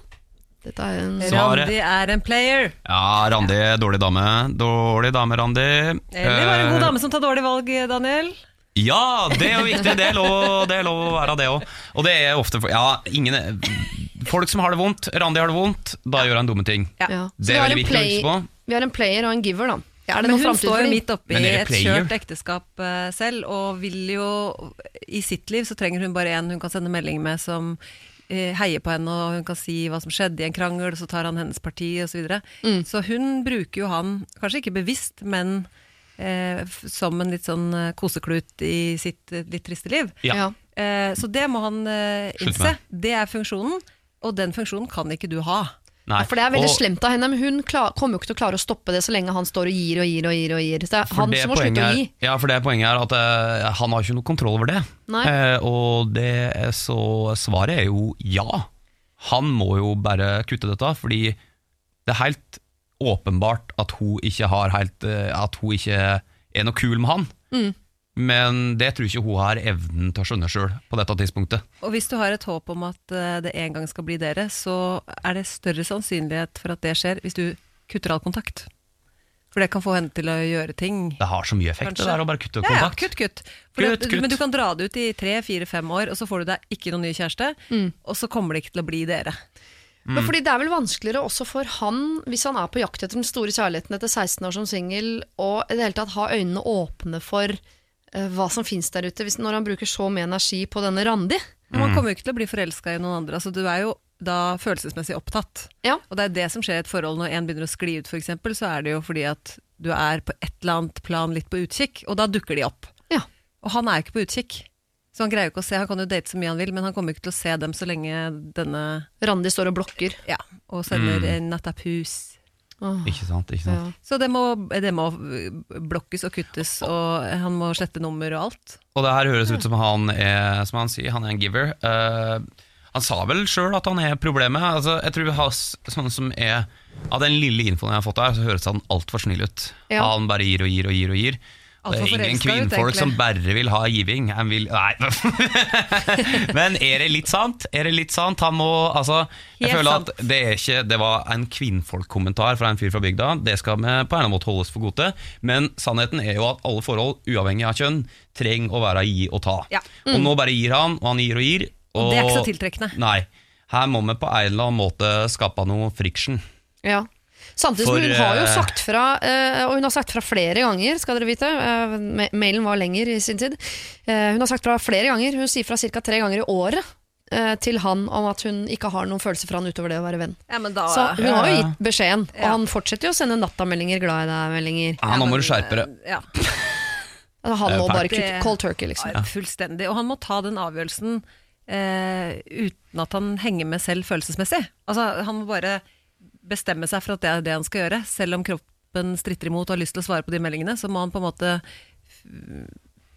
Dette er en Svaret. Randi er en player. Ja, Randi, dårlig dame. Dårlig dame, Randi. Eller var det en god Eh, dame som tar dårlig valg, Daniel? Ja, det er jo viktig. Det er lov, det er lov å være det òg. Og det er ofte for, Ja, ingen Folk som har det vondt. Randi har det vondt, da gjør han dumme ting. Ja. Det vi er har veldig en viktig å huske på. Vi har en player og en giver, da. Ja, er det men hun står jo midt oppi et kjørt ekteskap uh, selv, og vil jo I sitt liv så trenger hun bare en hun kan sende melding med som uh, heier på henne, og hun kan si hva som skjedde i en krangel, og så tar han hennes parti, osv. Så, videre. Mm. så hun bruker jo han, kanskje ikke bevisst, men som en litt sånn eh, koseklut i sitt eh, litt triste liv. Ja. Ja. Eh, så det må han eh, innse. Det er funksjonen, og den funksjonen kan ikke du ha. Nei. Ja, for det er veldig Og- slemt av henne, men hun klar, kommer jo ikke til å klare å stoppe det så lenge han står og gir og gir og gir. og gir. Så det er han det som må slutte å er- gi. Ja, for det poenget er at uh, han har ikke noe kontroll over det. Nei. Eh, og det er så svaret er jo ja. Han må jo bare kutte dette, fordi det er helt åpenbart at hun ikke har helt eh, At hun ikke er noe kul med han. Mm. Men det tror ikke hun har evnen til å skjønne sjøl på dette tidspunktet. Og hvis du har et håp om at eh, det en gang skal bli dere, så er det større sannsynlighet for at det skjer hvis du kutter all kontakt. For det kan få henne til å gjøre ting. Det har så mye effekt, Kanskje. det der å bare kutte Ja, ja, kutt, kutt. Kutt, det, kutt. Men du kan dra det ut i tre, fire, fem år, og så får du deg ikke noen ny kjæreste, Mm. og så kommer det ikke til å bli dere. Mm. Men fordi Det er vel vanskeligere også for han, hvis han er på jakt etter den store kjærligheten etter 16 år som singel, og i det hele tatt ha øynene åpne for uh, hva som finnes der ute, hvis, når han bruker så mye energi på denne Randi. Mm. Man kommer jo ikke til å bli forelska i noen andre. Altså, du er jo da følelsesmessig opptatt. Ja. Og det er det som skjer i et forhold når en begynner å skli ut, f.eks., så er det jo fordi at du er på et eller annet plan litt på utkikk, og da dukker de opp. Ja. Og han er jo ikke på utkikk. Så han greier jo ikke å se, han kan jo date så mye han vil, men han kommer ikke til å se dem så lenge denne Randi står og blokker. Ja, og sender Mm. en nattapus. Åh, Ikke sant? ikke sant? ja. Så det må, det må blokkes og kuttes, og han må slette nummer og alt. Og det her høres ut som han er Som han sier, han er en giver. Eh, han sa vel sjøl at han er problemet. Altså, jeg tror vi har s- sånn som er Av den lille infoen jeg har fått her, så høres han altfor snill ut. Ja. Han bare gir og gir og gir og gir. Det er ingen kvinnfolk som bare vil ha giving. Vil Nei. (laughs) Men er det litt sant? Er det litt sant? Han må Altså, jeg Helt føler sant. at det er ikke Det var en kvinnfolkkommentar fra en fyr fra bygda. Det skal vi på en måte holdes for gode. Men sannheten er jo at alle forhold, uavhengig av kjønn, trenger å være gi og ta. Ja. Og nå bare gir han, og han gir og gir. Og, Og det er ikke så tiltrekkende. Nei. Her må vi på en eller annen måte skape noe friksjon. Ja. Samtidig som hun har jo eh, sagt fra, eh, og hun har sagt fra flere ganger, skal dere vite, eh, mailen var lenger i sin tid, Eh, hun har sagt fra flere ganger, hun sier fra ca. tre ganger i året eh, til han om at hun ikke har noen følelser for han utover det å være venn. Ja, men da, Så hun har jo gitt beskjeden, og Ja. han fortsetter jo å sende nattameldinger, glad i deg-meldinger. Ja, nå må du skjerpe deg. Ja, Altså, han må bare kutte cold turkey, liksom. ja, fullstendig. Og han må ta den avgjørelsen eh, uten at han henger med selv følelsesmessig. Altså, han må bare bestemme seg for at det er det han skal gjøre. Selv om kroppen stritter imot og har lyst til å svare på de meldingene, så må han på en måte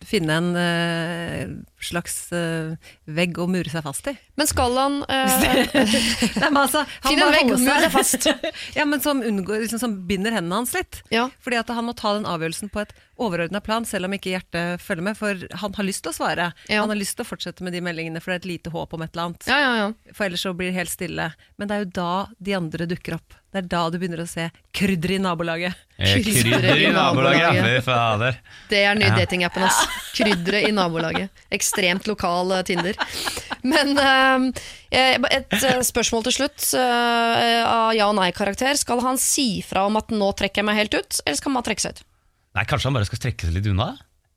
finne en uh, slags uh, vegg å mure seg fast i. Men skal han uh, (laughs) Nei, men altså, han Finn en vegg å og mur seg- fast. (laughs) ja, men som, unngår, liksom, som binder hendene hans litt. Ja. Fordi at han må ta den avgjørelsen på et overordna plan, selv om ikke hjertet følger med. For han har lyst til å svare. Ja. Han har lyst til å fortsette med de meldingene, for det er et lite håp om et eller annet. Ja, ja, ja. For ellers så blir det helt stille. Men det er jo da de andre dukker opp. Det er da du begynner å se krydder i nabolaget. Eh, Krydder i nabolaget, fy fader. Det er ny datingappen hans. Krydderet i nabolaget. Ekstremt lokal eh, Tinder. Men eh, et spørsmål til slutt av ja- og nei-karakter. Skal han si fra om at nå trekker jeg meg helt ut, eller skal man trekke seg ut? Nei, kanskje han bare skal strekke seg litt unna?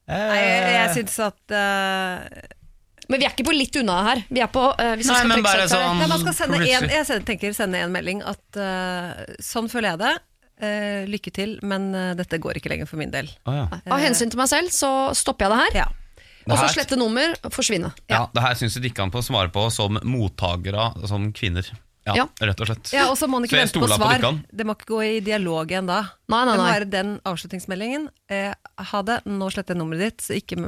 Eh, Nei, jeg, jeg syns at eh, Men vi er ikke på litt unna her. Vi er på eh, hvis Nei, skal men trekke bare seg ut, sånn- Nei, man skal sende plutselig. en, jeg sender- tenker sende en melding at eh, sånn føler jeg det. Eh, lykke til, men eh, dette går ikke lenger for min del. Å, ja. Av hensyn til meg selv så stopper jeg det her. Ja. Og så Det her- slette nummer, forsvinne. Ja, det her syns jeg ikke han får svare på som mottakere, som kvinner. Ja, Ja. rett og slett. Ja, og så må man ikke vente på svar. på det må ikke gå i dialog igjen da. Nei, nei, nei. Det må være den avslutningsmeldingen. Eh, ha det, nå sletter jeg nummeret ditt, så ikke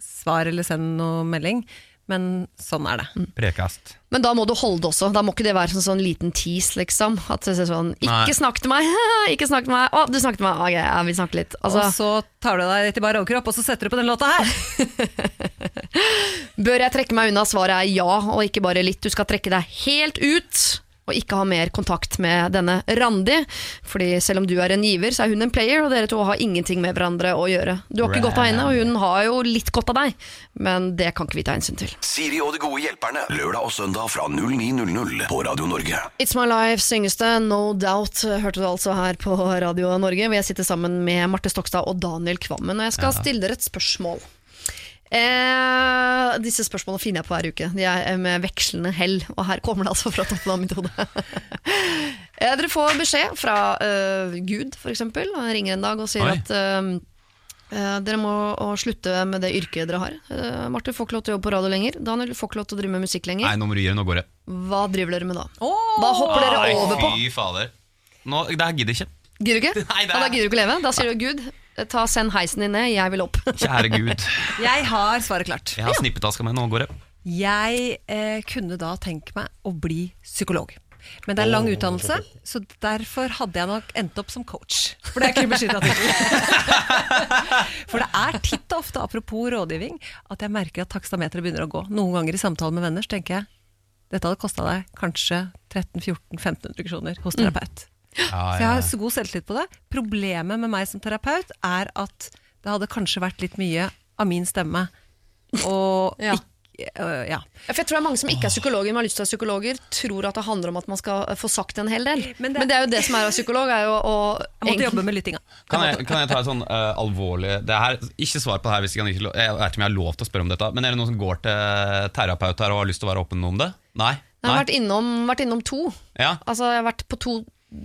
svar eller send noe melding. Men sånn er det. Prekast. Men da må du holde det også. Da må ikke det være sånn, sånn liten tease, liksom. At det er sånn Nei. Ikke snakk til meg! (laughs) ikke snakk til meg! Å, du snakket til meg! Ok, ja, vi snakker litt. Altså, og så tar du deg til bar overkropp, og så setter du på den låta her. (laughs) bør jeg trekke meg unna? Svaret er ja, og ikke bare litt. Du skal trekke deg helt ut. Og ikke ha mer kontakt med denne Randi. Fordi selv om du er en giver, så er hun en player, og dere to har ingenting med hverandre å gjøre. Du har ikke godt av henne, og hun har jo litt godt av deg. Men det kan ikke vi ta hensyn til. Siri og de gode hjelperne. Lørdag og søndag fra 09.00 på Radio Norge. It's My Life synges det, No Doubt, hørte du altså her på Radio Norge. hvor Jeg sitter sammen med Marte Stokstad og Daniel Kvammen, og jeg skal stille dere et spørsmål. Eh, disse spørsmålene finner jeg på hver uke. De er eh, med vekslende hell, og her kommer det altså fra toppen av mitt hode. eh, dere får beskjed fra uh, Gud, for eksempel. Han ringer en dag og sier Oi. at uh, eh, dere må å slutte med det yrket dere har. Eh, Marte får ikke lov til å jobbe på radio lenger. Daniel får ikke lov til å drive med musikk lenger. Nei, nå må du gi det, nå går det. Hva driver dere med da? Hva hopper dere Nei, over på? Fy fader. Nå, det her gidder jeg ikke. Gidder du ikke? (laughs) Nei, det ja, da gidder du ikke leve. Da sier du Gud, ta send heisen din ned, jeg vil opp. (laughs) Kjære Gud. Jeg har svaret klart. Jeg har snippetaska mi, nå går det. Jeg eh, kunne da tenke meg å bli psykolog. Men det er lang utdannelse, så derfor hadde jeg nok endt opp som coach. For det er ikke beskytta (laughs) tittel. For det er titt og ofte, apropos rådgivning, at jeg merker at takstameteret begynner å gå. Noen ganger i samtale med venner så tenker jeg dette hadde kosta deg kanskje 13 1400-1500 kroner hos terapeut. Ja, Så jeg har så god selvtillit på det. Problemet med meg som terapeut er at det hadde kanskje vært litt mye av min stemme. Og (laughs) Ja. ikke, øh, ja. For jeg tror det er Mange som ikke er psykologer, men har lyst til å være psykologer, tror at det handler om at man skal få sagt en hel del. Men Men det, det- er jo det som er å være psykolog. Er jo å Jeg måtte jobbe med lyttinga. Kan jeg, kan jeg ta et sånn uh, alvorlig det her, Ikke svar på det her hvis jeg, kan jeg vet ikke om jeg har lov til å spørre om dette. Men er det noen som går til terapeut her og har lyst til å være åpen om det? Nei? Jeg har vært innom, vært innom to. Ja, Altså, jeg har vært på to,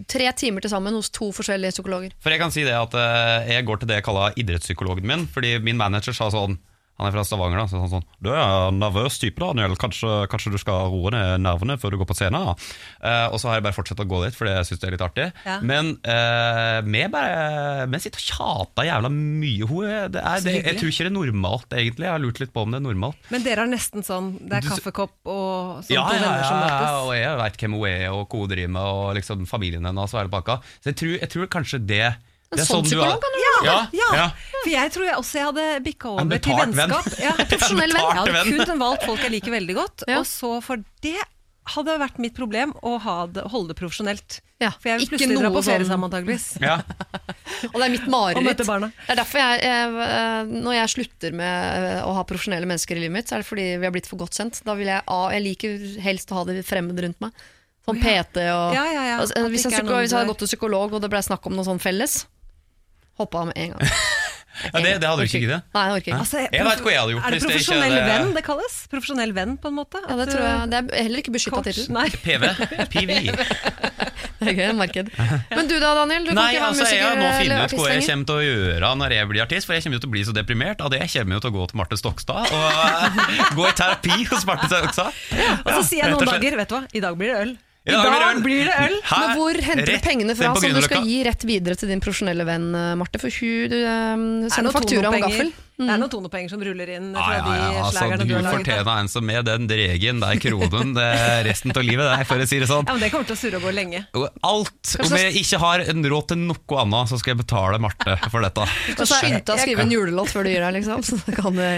tre timer til sammen hos to forskjellige psykologer. For jeg kan si det at eh, jeg går til det jeg kaller idrettspsykologen min. Fordi min manager sa sånn Han er fra Stavanger, da. Så han sånn Du er en nervøs type, Daniel. Kanskje, kanskje du skal roe ned nervene før du går på scenen? Uh, og så har jeg bare fortsatt å gå dit, fordi jeg syns det er litt artig. Ja. Men uh, vi bare Vi sitter og tjater jævla mye. Hun det er, det, jeg tror ikke det er normalt, egentlig. Jeg har lurt litt på om det er normalt. Men dere har nesten sånn Det er kaffekopp og sånn Ja, to ja, venner som ja, ja, møtes. og jeg veit hvem hun er, og hva hun driver med, og liksom familien hennes og hele pakka. Så jeg tror, jeg tror kanskje det, det er sånn du psykolog kan du ja, Ja, ja. for jeg tror jeg også jeg hadde bikka over til betalt venn. vennskap. Ja, (laughs) profesjonell venn. Jeg hadde kun valgt folk jeg liker veldig godt, Ja. og så for det hadde vært mitt problem å ha det, holde det profesjonelt. Ja, For jeg vil ikke plutselig dra på ferie sånn- sammen antageligvis. Ja. (laughs) Og det er mitt mareritt. Det er derfor jeg, jeg, når jeg slutter med eh, å ha profesjonelle mennesker i livet mitt, så er det fordi vi har blitt for godt kjent. Da vil jeg, A, jeg liker helst å ha det fremmede rundt meg. Sånn PT og Ja, ja, ja. altså, hvis, jeg hvis jeg hadde gått til psykolog, og det ble snakk om noe sånn felles, hoppa av med en gang. (laughs) ja det, det hadde du ikke giddet. Nei, jeg orker ikke. Altså, Jeg vet hva jeg hadde gjort Er det hvis det ikke profesjonell venn det kalles? Profesjonell venn, på en måte? Ja, det tror jeg. Det er heller ikke beskytta tittel. (laughs) PV. PV. (laughs) Det er gøy, marked. Men du da, Daniel? Du kan Nei, ikke være altså Jeg har nå eller funnet ut hva jeg kommer til å gjøre når jeg blir artist. For jeg kommer jo til å bli så deprimert av det. Jeg kommer jo til å gå til Marte Stokstad og gå i terapi hos Marte Stokstad. Og så sier jeg noen dager, vet du hva, i dag blir det øl. I dag blir det øl. Her, Men hvor henter du pengene fra som du skal gi rett videre til din profesjonelle venn eh, Marte? For hun du, eh, er sender faktura om gaffel. gaffel. Det er noen tonopenger som ruller inn fra Ja, ja, ja, de altså, slagerne du du har laget. fortjener en som med den dregen, det er kronen, det er resten av livet, det er, for å si det sånn. Ja, men Det kommer til å surre og gå lenge. Alt. Om jeg ikke har en råd til noe annet, så skal jeg betale Marte for dette. (laughs) Du skal skynde deg å skrive en julelåt før du gir deg, liksom. Så det kan det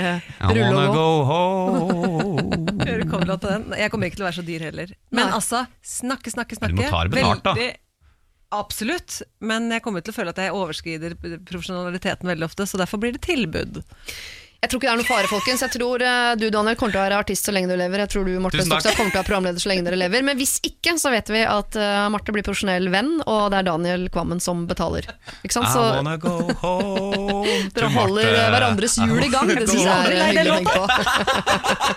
rulle og gå. I wanna go home. Coverlåt til den. Jeg kommer ikke til å være så dyr heller. Men Nei. altså, snakke, snakke, snakke. du må ta det betalt, da. Absolutt, men jeg kommer til å føle at jeg overskrider profesjonaliteten veldig ofte, så derfor blir det tilbud. Jeg tror ikke det er noe fare, folkens. Jeg tror eh, du Daniel kommer til å være artist så lenge du lever. Jeg tror du Marte Stokstad kommer til å være programleder så lenge dere lever. Men hvis ikke, så vet vi at uh, Marte blir profesjonell venn, og det er Daniel Kvammen som betaler. Ikke sant? I Så wanna go home (laughs) dere holder Marte. eh, hverandres hjul i gang. Det syns jeg er hyggelig å tenke på.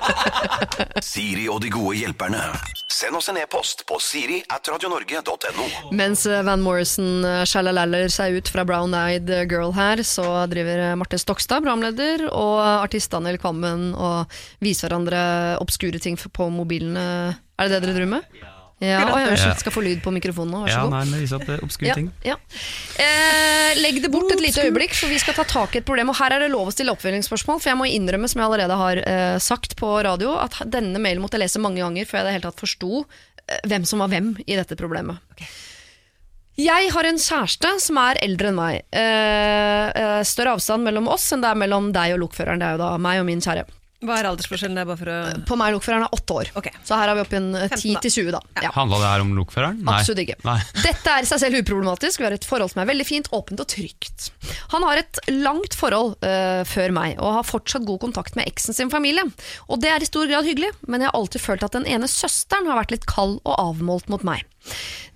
(laughs) Siri og de gode hjelperne. Send oss en e-post på siri at radionorge.no. Mens Van Morrison sjalalaller seg ut fra Brown Eyed Girl her, så driver Marte Stokstad, programleder, og artist Daniel Kvammen og vise hverandre obskure ting på mobilene. Er det det dere driver med? Ja, og jeg Ja. skal få lyd på mikrofonen nå, vær så Ja, god. nei, men viser at det er obskure Ja, ting. ja. Eh, legg det bort et lite øyeblikk, for vi skal ta tak i et problem. Og her er det lov å stille oppfølgingsspørsmål, for jeg må innrømme, som jeg allerede har eh, sagt på radio, at denne mailen måtte jeg lese mange ganger før jeg i det hele tatt forsto eh, hvem som var hvem i dette problemet. Jeg har en kjæreste som er eldre enn meg. Eh, eh, større avstand mellom oss enn det er mellom deg og lokføreren. Det er jo da meg og min kjære. Hva er aldersforskjellen der, bare for å På meg og lokføreren er åtte år. Okay. Så her er vi oppe i en eh, 10 15 da. til 20, da. Ja. Handla det her om lokføreren? Nei. Absolutt ikke. Nei. (laughs) Dette er i seg selv uproblematisk. Vi har et forhold som er veldig fint, åpent og trygt. Han har et langt forhold uh, før meg, og har fortsatt god kontakt med eksen sin familie. Og det er i stor grad hyggelig, men jeg har alltid følt at den ene søsteren har vært litt kald og avmålt mot meg.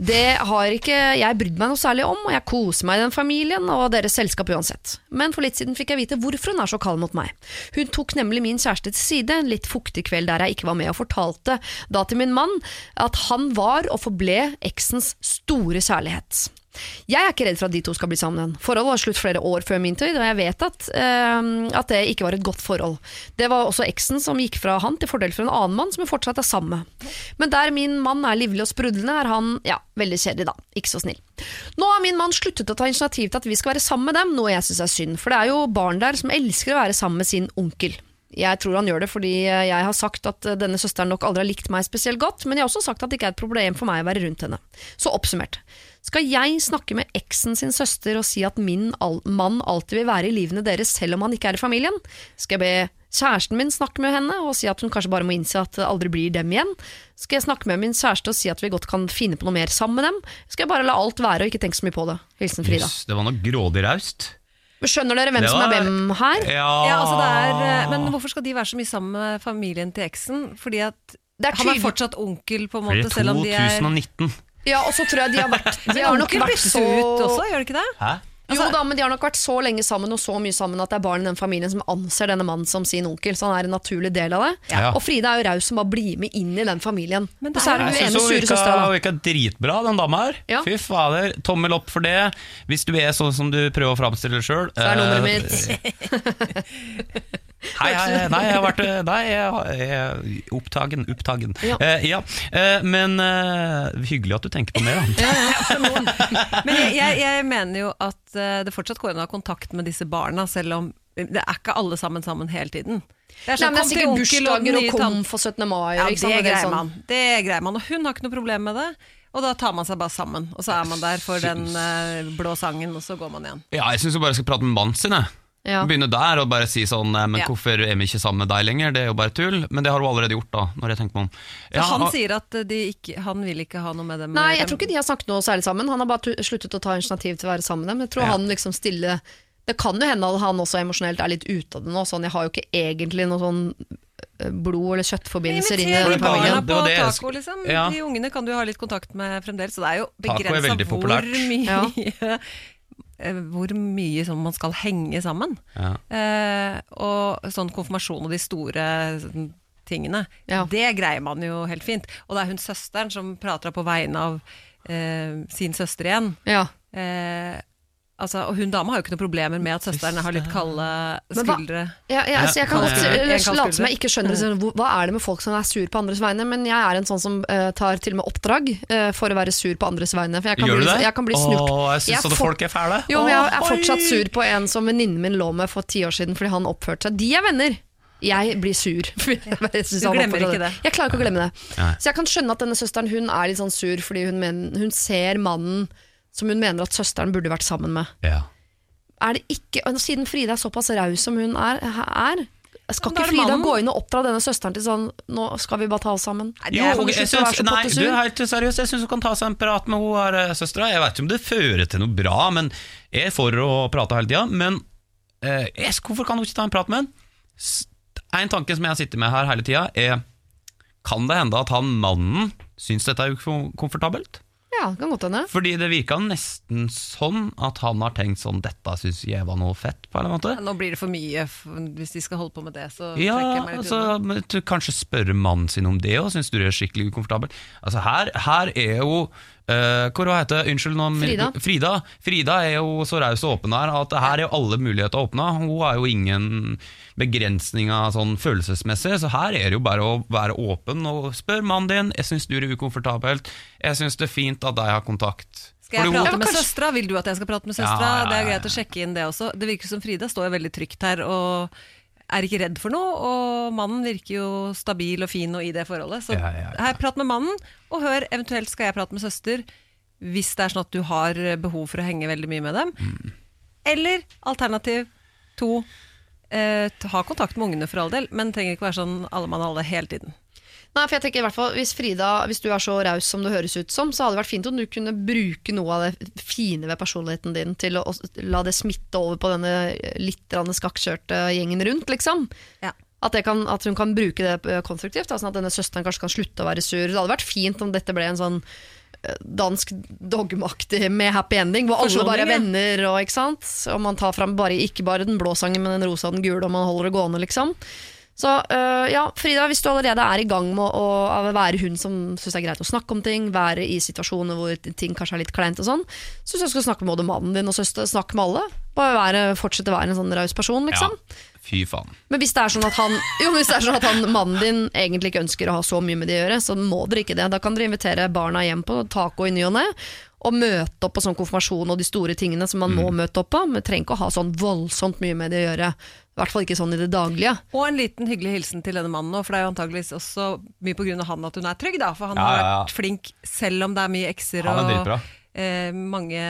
Det har ikke jeg brydd meg noe særlig om, og jeg koser meg i den familien og deres selskap uansett. Men for litt siden fikk jeg vite hvorfor hun er så kald mot meg. Hun tok nemlig min kjæreste til side en litt fuktig kveld der jeg ikke var med, og fortalte da til min mann at han var og forble eksens store kjærlighet. Jeg er ikke redd for at de to skal bli sammen igjen. Forholdet var slutt flere år før min tid, og jeg vet at, uh, at det ikke var et godt forhold. Det var også eksen som gikk fra han til fordel for en annen mann som hun fortsatt er sammen med. Men der min mann er livlig og sprudlende, er han ja, veldig kjedelig, da. Ikke så snill. Nå har min mann sluttet å ta initiativ til at vi skal være sammen med dem, noe jeg syns er synd, for det er jo barn der som elsker å være sammen med sin onkel. Jeg tror han gjør det fordi jeg har sagt at denne søsteren nok aldri har likt meg spesielt godt, men jeg har også sagt at det ikke er et problem for meg å være rundt henne. Så oppsummert. Skal jeg snakke med eksen sin søster og si at min al mann alltid vil være i livene deres selv om han ikke er i familien? Skal jeg be kjæresten min snakke med henne og si at hun kanskje bare må innse at det aldri blir dem igjen? Skal jeg snakke med min kjæreste og si at vi godt kan finne på noe mer sammen med dem? Skal jeg bare la alt være og ikke tenke så mye på det? Hilsen Frida. Yes, det var noe grådig raust. Skjønner dere hvem var... som er hvem her? Ja, Ja, altså det er, eh, Men hvorfor skal de være så mye sammen med familien til eksen? Fordi at Det er han er fortsatt onkel, på en måte, selv om de er 2019. Ja, og så tror jeg de har vært (laughs) De har nok vært så ut også, gjør det ikke det? Hæ? Jo da, men de har nok vært så lenge sammen og så mye sammen at det er barn i den familien som anser denne mannen som sin onkel, så han er en naturlig del av det. Ja. Og Frida er jo raus som bare blir med inn i den familien. Men og det så er er hun syns ene hun sure virka, søstera, da. virka dritbra, den dama her. Ja. Fy fader, tommel opp for det. Hvis du er sånn som du prøver å framstille deg sjøl. Så er nummeret mitt. (laughs) Hei, hei, nei, jeg har vært Nei, jeg jeg er opptagen. Opptagen. Ja. Eh, ja. Eh, men eh, hyggelig at du tenker på meg, da. Men jeg, jeg, jeg mener jo at eh, det fortsatt går an å ha kontakt med disse barna, selv om det er ikke alle sammen sammen hele tiden. Det er sånn, men det er kom sikkert bursdager og kom for 17. mai. Ja, det greier sånn. man. Det greier man, og hun har ikke noe problem med det. Og da tar man seg bare sammen, og så er man der for den eh, blå sangen, og så går man igjen. Ja, jeg syns hun bare skal prate med mannen sin. jeg. Ja. Begynne der og bare si sånn Men Ja. hvorfor er vi ikke sammen med deg lenger? Det er jo bare tull. Men det har hun allerede gjort, da. Når jeg tenker meg om Så Ja, han sier at de ikke, han vil ikke ha noe med dem Nei, jeg tror ikke de har snakket noe særlig sammen. Han har bare sluttet å ta initiativ til å være sammen med dem. Jeg tror Ja. han liksom stille Det kan jo hende at han også emosjonelt er litt ute av det nå. Sånn, jeg har jo ikke egentlig noe sånn eh, blod- eller kjøttforbindelser inn i var- familien. barna det på var det jeg taco, liksom. Ja. De ungene kan du ha litt kontakt med fremdeles. Så det er jo er begrensa hvor mye eh, (laughs) Hvor mye sånn man skal henge sammen. Ja. Eh, og sånn konfirmasjon og de store sånn, tingene, Ja. det greier man jo helt fint. Og det er hun søsteren som prater på vegne av eh, sin søster igjen. Ja. Eh, altså, og hun dama har jo ikke noen problemer med at søsteren har litt kalde skuldre. Ja, ja, altså jeg kan godt late som jeg ikke skjønner så, hva er det med folk som er sur på andres vegne, men jeg er en sånn som uh, tar til og med oppdrag uh, for å være sur på andres vegne. For jeg kan Gjør bli, du det? Jeg kan bli snurt. Åh, jeg syns sånne folk er fæle. Jo, men jeg er fortsatt sur på en som venninnen min lå med for ti år siden fordi han oppførte seg. De er venner. Jeg blir sur. (laughs) Jeg Du glemmer ikke det. Jeg klarer ikke å glemme det. Nei. Så jeg kan skjønne at denne søsteren hun er litt sånn sur fordi hun, men, hun ser mannen som hun mener at søsteren burde vært sammen med. Ja. Er det ikke, Siden Frida er såpass raus som hun er, er skal ikke Frida gå inn og oppdra denne søsteren til sånn Nå skal vi bare ta oss sammen? Nei, Jo, du jeg syns, nei, du er helt seriøst, jeg syns hun kan ta seg en prat med hun eh, søstera. Jeg vet ikke om det fører til noe bra, men jeg er for å prate hele tida. Men eh, hvorfor kan hun ikke ta en prat med henne? En tanke som jeg sitter med her hele tida, er Kan det hende at han mannen syns dette er ukomfortabelt? Ja, det kan godt hende. Fordi det virka nesten sånn at han har tenkt sånn Dette syns jeg var noe fett, på en eller annen måte. Nå blir det for mye f- hvis de skal holde på med det. Så Ja, trekker jeg meg litt altså, Kanskje spørre mannen sin om det, og syns du det er skikkelig ukomfortabel? Altså her, her er jo eh, Hva heter Unnskyld nå. Frida. Frida. Frida er jo så raus og åpen her at her er jo alle muligheter åpna. Hun har jo ingen begrensninger sånn følelsesmessig, så her er det jo bare å være åpen og spørre mannen din. Jeg syns du er ukomfortabelt. Jeg syns det er fint at de har kontakt. Skal jeg Fordi hun- prate med søstera? Vil du at jeg skal prate med Ja, søstera? ja, ja, Det er greit å sjekke inn det også. Det virker som Frida står jo veldig trygt her og er ikke redd for noe. Og mannen virker jo stabil og fin og i det forholdet. Så Ja, ja, ja. her, prat med mannen, og hør eventuelt skal jeg prate med søster hvis det er sånn at du har behov for å henge veldig mye med dem. Mm. Eller alternativ to, eh, ha kontakt med ungene for all del, men trenger ikke være sånn alle mann alle hele tiden. Nei, for jeg tenker i hvert fall Hvis Frida, hvis du er så raus som det høres ut som, så hadde det vært fint om du kunne bruke noe av det fine ved personligheten din til å å la det smitte over på denne litt skakkjørte gjengen rundt, liksom. Ja. At, det kan, at hun kan bruke det eh, konstruktivt, da, sånn at denne søsteren kanskje kan slutte å være sur. Det hadde vært fint om dette ble en sånn eh, dansk dogmaktig med happy ending, hvor alle bare er venner, og, og man tar fram bare, ikke bare den blå sangen, men den rosa og den gule, og man holder det gående, liksom. Så øh, ja, Frida, hvis du allerede er i gang med å, å være hun som syns det er greit å snakke om ting, være i situasjoner hvor ting kanskje er litt kleint og sånn, så syns jeg du skal snakke med både mannen din og søster, snakke med alle. Bare være, fortsette å være en sånn raus person, liksom. Ja, fy faen. Men hvis det er sånn at han Jo, hvis det er sånn at han, mannen din egentlig ikke ønsker å ha så mye med det å gjøre, så må dere ikke det. Da kan dere invitere barna hjem på taco i ny og ne, og møte opp på sånn konfirmasjon og de store tingene som man må møte opp på. Men trenger ikke å ha sånn voldsomt mye med det å gjøre. I hvert fall ikke sånn i det daglige. Og en liten hyggelig hilsen til denne mannen òg, for det er jo antageligvis også mye på grunn av han at hun er trygg, da. For han Ja, har ja, har vært flink, selv om det er mye ekser er og eh, mange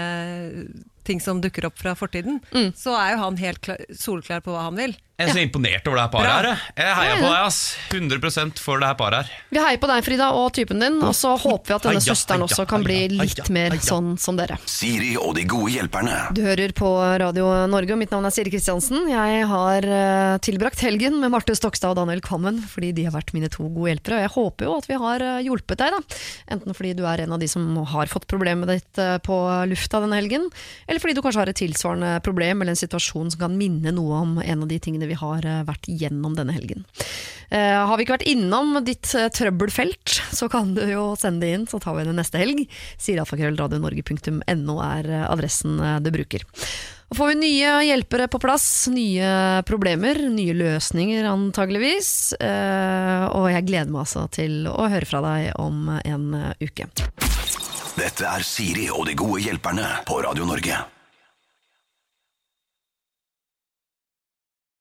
ting som dukker opp fra fortiden, så er jo han helt klar, solklar på hva han vil. Jeg er så imponert over det her paret her. jeg. Heier på deg, ass. 100% for det her paret her. Vi heier på deg, Frida, og typen din, og så håper vi at denne Heia, søsteren også kan bli litt mer sånn som dere. Siri og de gode hjelperne. Du hører på Radio Norge, og mitt navn er Siri Kristiansen. Jeg har eh, tilbrakt helgen med Marte Stokstad og Daniel Kvammen, fordi de har vært mine to gode hjelpere. Og jeg håper jo at vi har eh, hjulpet deg, da. Enten fordi du er en av de som har fått problemet ditt eh, på lufta denne helgen, eller fordi du kanskje har et tilsvarende problem eller en situasjon som kan minne noe om en av de tingene vi har eh, vært gjennom denne helgen. Eh, har vi ikke vært innom ditt eh, trøbbelfelt, så kan du jo sende det inn, så tar vi det neste helg. Siralfakrøllradionorge.no er eh, adressen du bruker. Og får vi nye hjelpere på plass, nye problemer, nye løsninger antageligvis. Og jeg gleder meg altså til å høre fra deg om en uke. Dette er Siri og de gode hjelperne på Radio Norge.